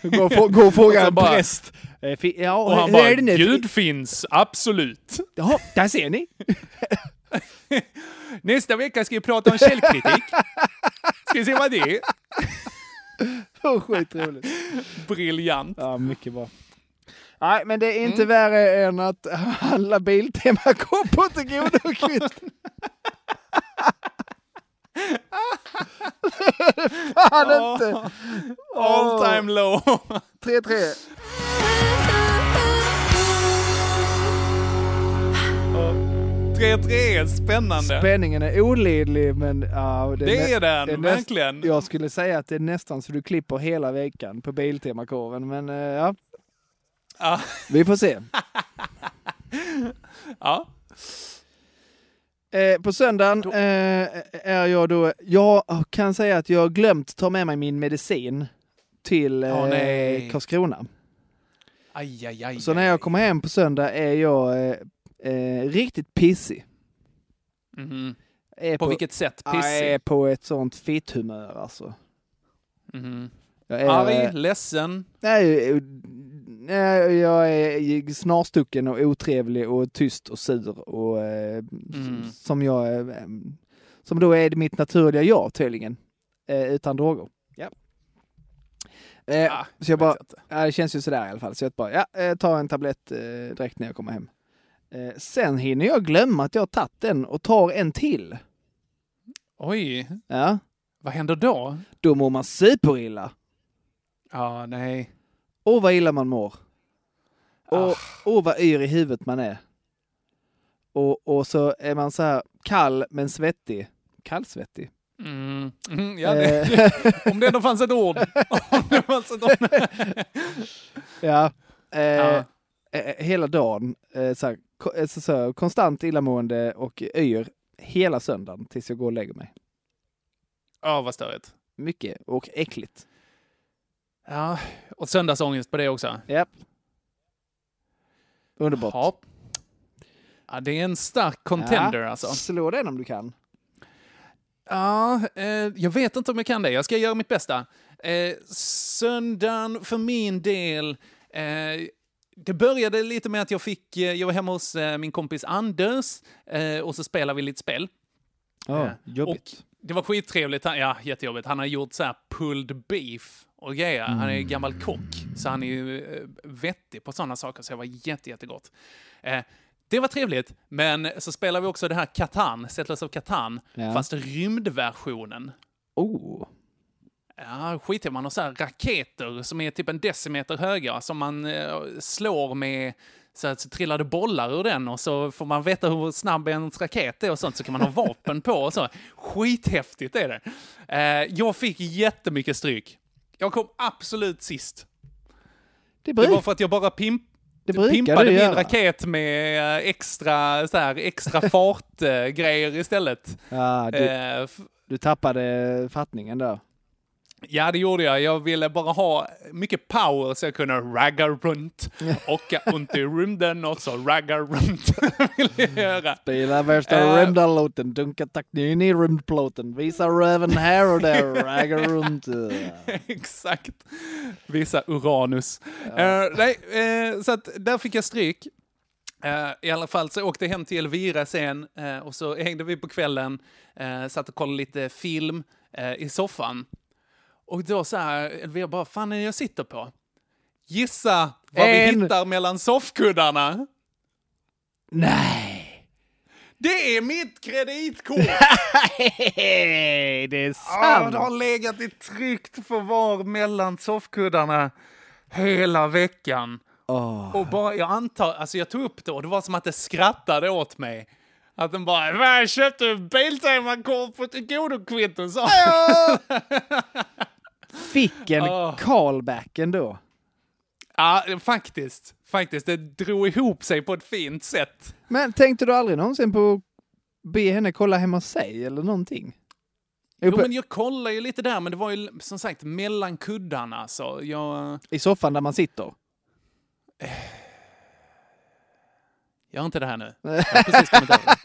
[laughs] Gå och, gå och fråga en bara- präst. Eh, Ja, Och han bara, är det nu? Gud finns, absolut. Ja, där ser ni. Nästa vecka ska vi prata om källkritik. Ska vi se vad det är? Oh, skitroligt. Briljant. Ja, mycket bra. Nej, men det är inte Mm. värre än att [laughs] alla Biltema går på tillgodokvist. [laughs] Fan Åh, inte! All time low. [laughs] 3-3. 3-3, spännande. Spänningen är olidlig, men ja, Det är nä- den, näst- verkligen. Jag skulle säga att det är nästan så du klipper hela veckan på Biltema-korven, men eh, ja, Ja. vi får se. [laughs] ja. Eh, på söndagen eh, är jag då, jag kan säga att jag har glömt ta med mig min medicin till eh, nej. Karlskrona. Aj, aj, aj. Så när jag kommer hem på söndag är jag eh, eh, riktigt pissig. Mhm. Är På vilket sätt? Jag är Pissig? på ett sånt fitthumör alltså. Mhm. Jag är, Arg, ledsen. Nej, jag är snarstucken och otrevlig och tyst och sur och eh, Mm. som jag, eh, som då är mitt naturliga jag tydligen, eh, utan droger. Ja. Eh, Ah, så jag bara, ja, det känns ju sådär i alla fall, så jag bara, ja, tar en tablett direkt när jag kommer hem. Sen hinner jag glömma att jag har tagit den och tar en till. Oj, Ja, vad händer då? då mår man superilla. Ja, nej. Åh vad illa man mår. Och Ah. åh vad yr i huvudet man är. Och, och så är man så här kall men svettig. Kallsvettig. Mm. Mm, [laughs] ja, det, Eh. [laughs] om det ändå fanns ett ord. [laughs] Fanns ett ord. Ja. Eh, Ja. eh, hela dagen. Eh, så här, eh, så, så, konstant illamående och yr hela söndagen tills jag går och lägger mig. Ja, vad störigt. Mycket och äckligt. Ja, och söndagsångest på det också. Japp. Underbart. Ja. ja, det är en stark contender ja, alltså. Slå den om du kan. Ja, eh, jag vet inte om jag kan det. Jag ska göra mitt bästa. Eh, söndagen för min del, eh, det började lite med att jag fick, eh, jag var hemma hos eh, min kompis Anders eh, och så spelade vi lite spel. Ja, jobbigt. Och det var skittrevligt. Ja, jättejobbigt. Han har gjort så här pulled beef och grejer. Han är ju Mm. gammal kock, så han är ju eh, vettig på sådana saker, så det var jätte, jättegott. Eh, det var trevligt, men så spelar vi också det här Catan, Settlers of Catan, Ja. fast rymdversionen. Oh. Ja, skit man har så här raketer som är typ en decimeter höga som man eh, slår med så att så trillar det bollar ur den och så får man veta hur snabb ens raket är och sånt så kan man ha vapen på och så. Skithäftigt är det. Eh, jag fick jättemycket stryk. Jag kom absolut sist. Det, Det var för att jag bara pimp det pimpade du min göra. raket med eh, extra, så här, extra fartgrejer istället. Ja, du, Eh, du tappade fattningen där. Ja, det gjorde jag. Jag ville bara ha mycket power så jag kunde ragga runt, åka [laughs] runt i rymden och så ragga runt. [laughs] ville jag göra. Spela värsta Eh. rymdalåten, dunka takten in i rymdplåten, visa röven här och där, [laughs] ragga runt. Exakt. Visa Uranus. Eh, nej, eh, så att där fick jag stryk. Eh, I alla fall så åkte jag hem till Elvira sen och så hängde vi på kvällen, uh, satt och kollade lite film i soffan. Och då så här, Elvira bara, fan är det jag sitter på? Gissa vad vi En- hittar mellan soffkuddarna? Nej! Det är mitt kreditkort! [laughs] det är Ah, sant! det har legat i tryggt förvar mellan soffkuddarna hela veckan. Åh. Och bara, jag antar, alltså jag tog upp det och det var som att det skrattade åt mig. Att den bara, "Va, jag köpte Biltema-kort på ett godokvitto, [laughs] Fick en Åh. callback ändå. Ja, faktiskt. Faktiskt, det drog ihop sig på ett fint sätt. Men tänkte du aldrig någonsin på att be henne kolla hemma hos sig eller någonting? Jo, Uppe men jag kollade ju lite där, men det var ju som sagt mellan kuddarna. Så jag, I soffan där man sitter? [sighs] gör inte det här nu. [laughs] Jag har precis kommit över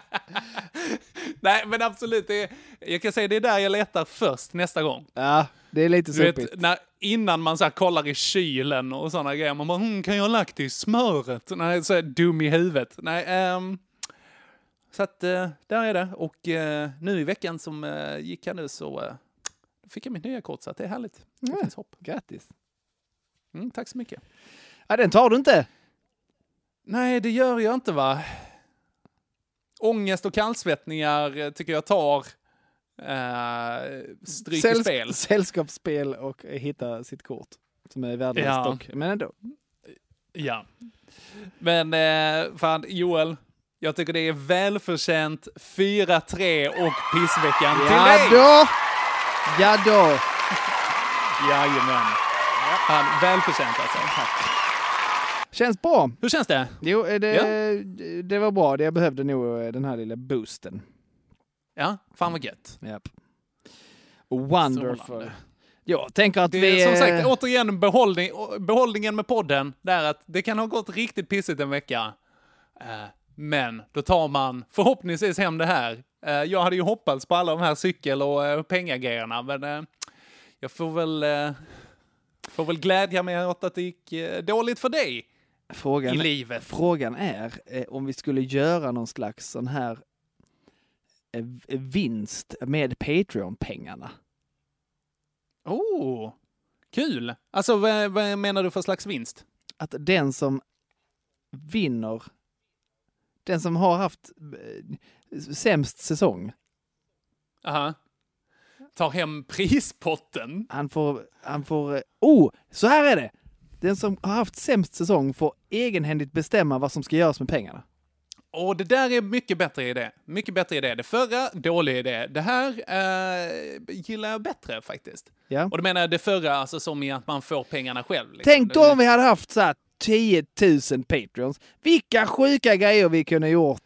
[laughs] [laughs] Nej, men absolut. Det är, jag kan säga det är där jag letar först nästa gång. Ja, det är lite sopigt. när, innan man så kollar i kylen och sådana grejer. Man bara, hm, kan jag ha lagt det i smöret? Nej, så är dum i huvudet. Nej, ehm, så att eh, där är det. Och eh, nu i veckan som eh, gick här nu så fick jag mitt nya kort, så att det är härligt. Det Ja. finns hopp. Grattis. Mm, tack så mycket. Ja, den tar du inte. Nej, det gör jag inte va. Ångest och kallsvettningar tycker jag tar eh, stryk i Sällsk- spel. Sällskapsspel och hitta sitt kort. Som är värdelöst Ja. dock. Men ändå. Ja. Men eh, fan, Joel, jag tycker det är välförtjänt 4-3 och pissveckan till Ja dig! då! Ja då! Jajamän. Fan, välförtjänt alltså. Känns bra. Hur känns det? Jo, eh, det, Ja. det var bra. Jag behövde nog eh, den här lilla boosten. Ja, fan vad gött. Japp. Wonderful. Strålande. Jag tänker att Det vi... som sagt, eh, återigen behållning, behållningen med podden, där att det kan ha gått riktigt pissigt en vecka. Men då tar man förhoppningsvis hem det här. Jag hade ju hoppats på alla de här cykel och pengagrejerna, men jag får väl, får väl glädja mig åt att det gick dåligt för dig frågan, i livet. frågan är eh, om vi skulle göra någon slags sån här eh, vinst med Patreon-pengarna. Oh, kul! Alltså, vad, vad menar du för slags vinst? Att den som vinner, den som har haft eh, sämst säsong, Aha. tar hem prispotten. Han får, han får, eh, oh, så här är det! Den som har haft sämst säsong får egenhändigt bestämma vad som ska göras med pengarna. Och det där är mycket bättre idé. Mycket bättre idé. Det förra, dålig idé. Det här eh, gillar jag bättre faktiskt. Ja. Och då menar jag det förra, alltså som i att man får pengarna själv. liksom. Tänk då om vi hade haft så här 10 000 Patreons. Vilka sjuka grejer vi kunde gjort.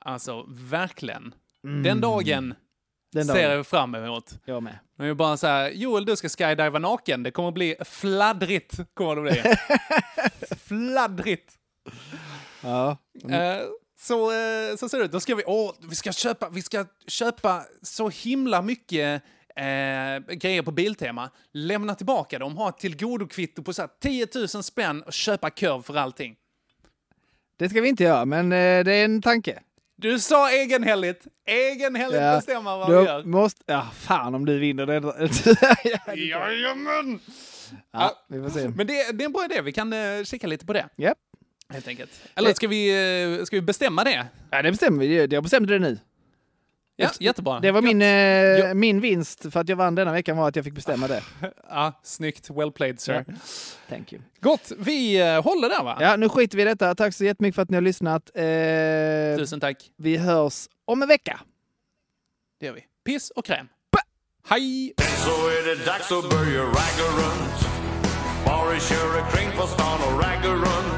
Alltså, verkligen. Mm. Den dagen Den ser jag fram emot. Jag med. Men jag bara så här, Joel du ska skydiva naken. Det kommer bli fladdrigt. Kommer det bli. [laughs] fladdrigt. Ja. Eh, så, eh, så ser det ut. Då ska vi, åh, vi ska köpa, vi ska köpa så himla mycket eh, grejer på Biltema. Lämna tillbaka dem, ha ett tillgodokvitto på så här 10 000 spänn och köpa kurv för allting. Det ska vi inte göra, men eh, det är en tanke. Du sa egenhälligt. Egenhälligt Ja, bestämma vad då vi gör. Måste, ja, fan om du vinner det. [laughs] Jajamän! Ja, vi får se. Men det, det är en bra idé. Vi kan eh, kika lite på det. Japp. Helt enkelt. Eller ska vi, eh, ska vi bestämma det? Ja, det bestämmer vi. Jag bestämde det nu. Ja, jättebra. Det var min, eh, Ja. min vinst för att jag vann denna veckan var att jag fick bestämma det. [laughs] Ja, snyggt. Well played, sir. Ja. Thank you. Gott, vi eh, håller där va? Ja, nu skiter vi i detta. Tack så jättemycket för att ni har lyssnat. Eh, Tusen tack. vi hörs om en vecka. Det gör vi. Piss och kräm. Hej! Så är det dags att börja ragga runt Bara köra kring på stan och ragga runt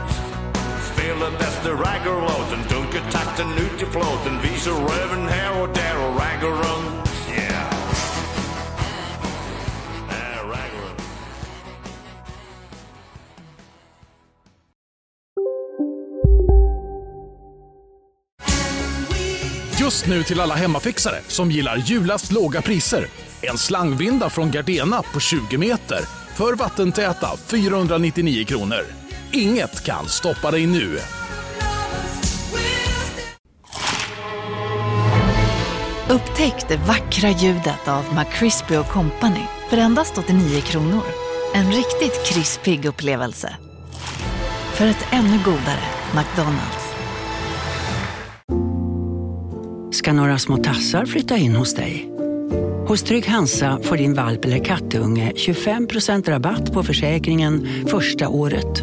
hela bästa raggarlåten, Dunkar takten ut i plåten Visar röven här och där och raggar runt Yeah. Uh, äh, ragga runt Just nu till alla hemmafixare som gillar julast låga priser. En slangvinda från Gardena på 20 meter. För vattentäta 499 kronor. Inget kan stoppa dig nu. Upptäck det vackra ljudet av McCrispy Company för endast 89 kronor. En riktigt krispig upplevelse. För ett ännu godare McDonalds. ska några små tassar flytta in hos dig. Hos Trygg Hansa får din valp eller kattunge 25% rabatt på försäkringen första året.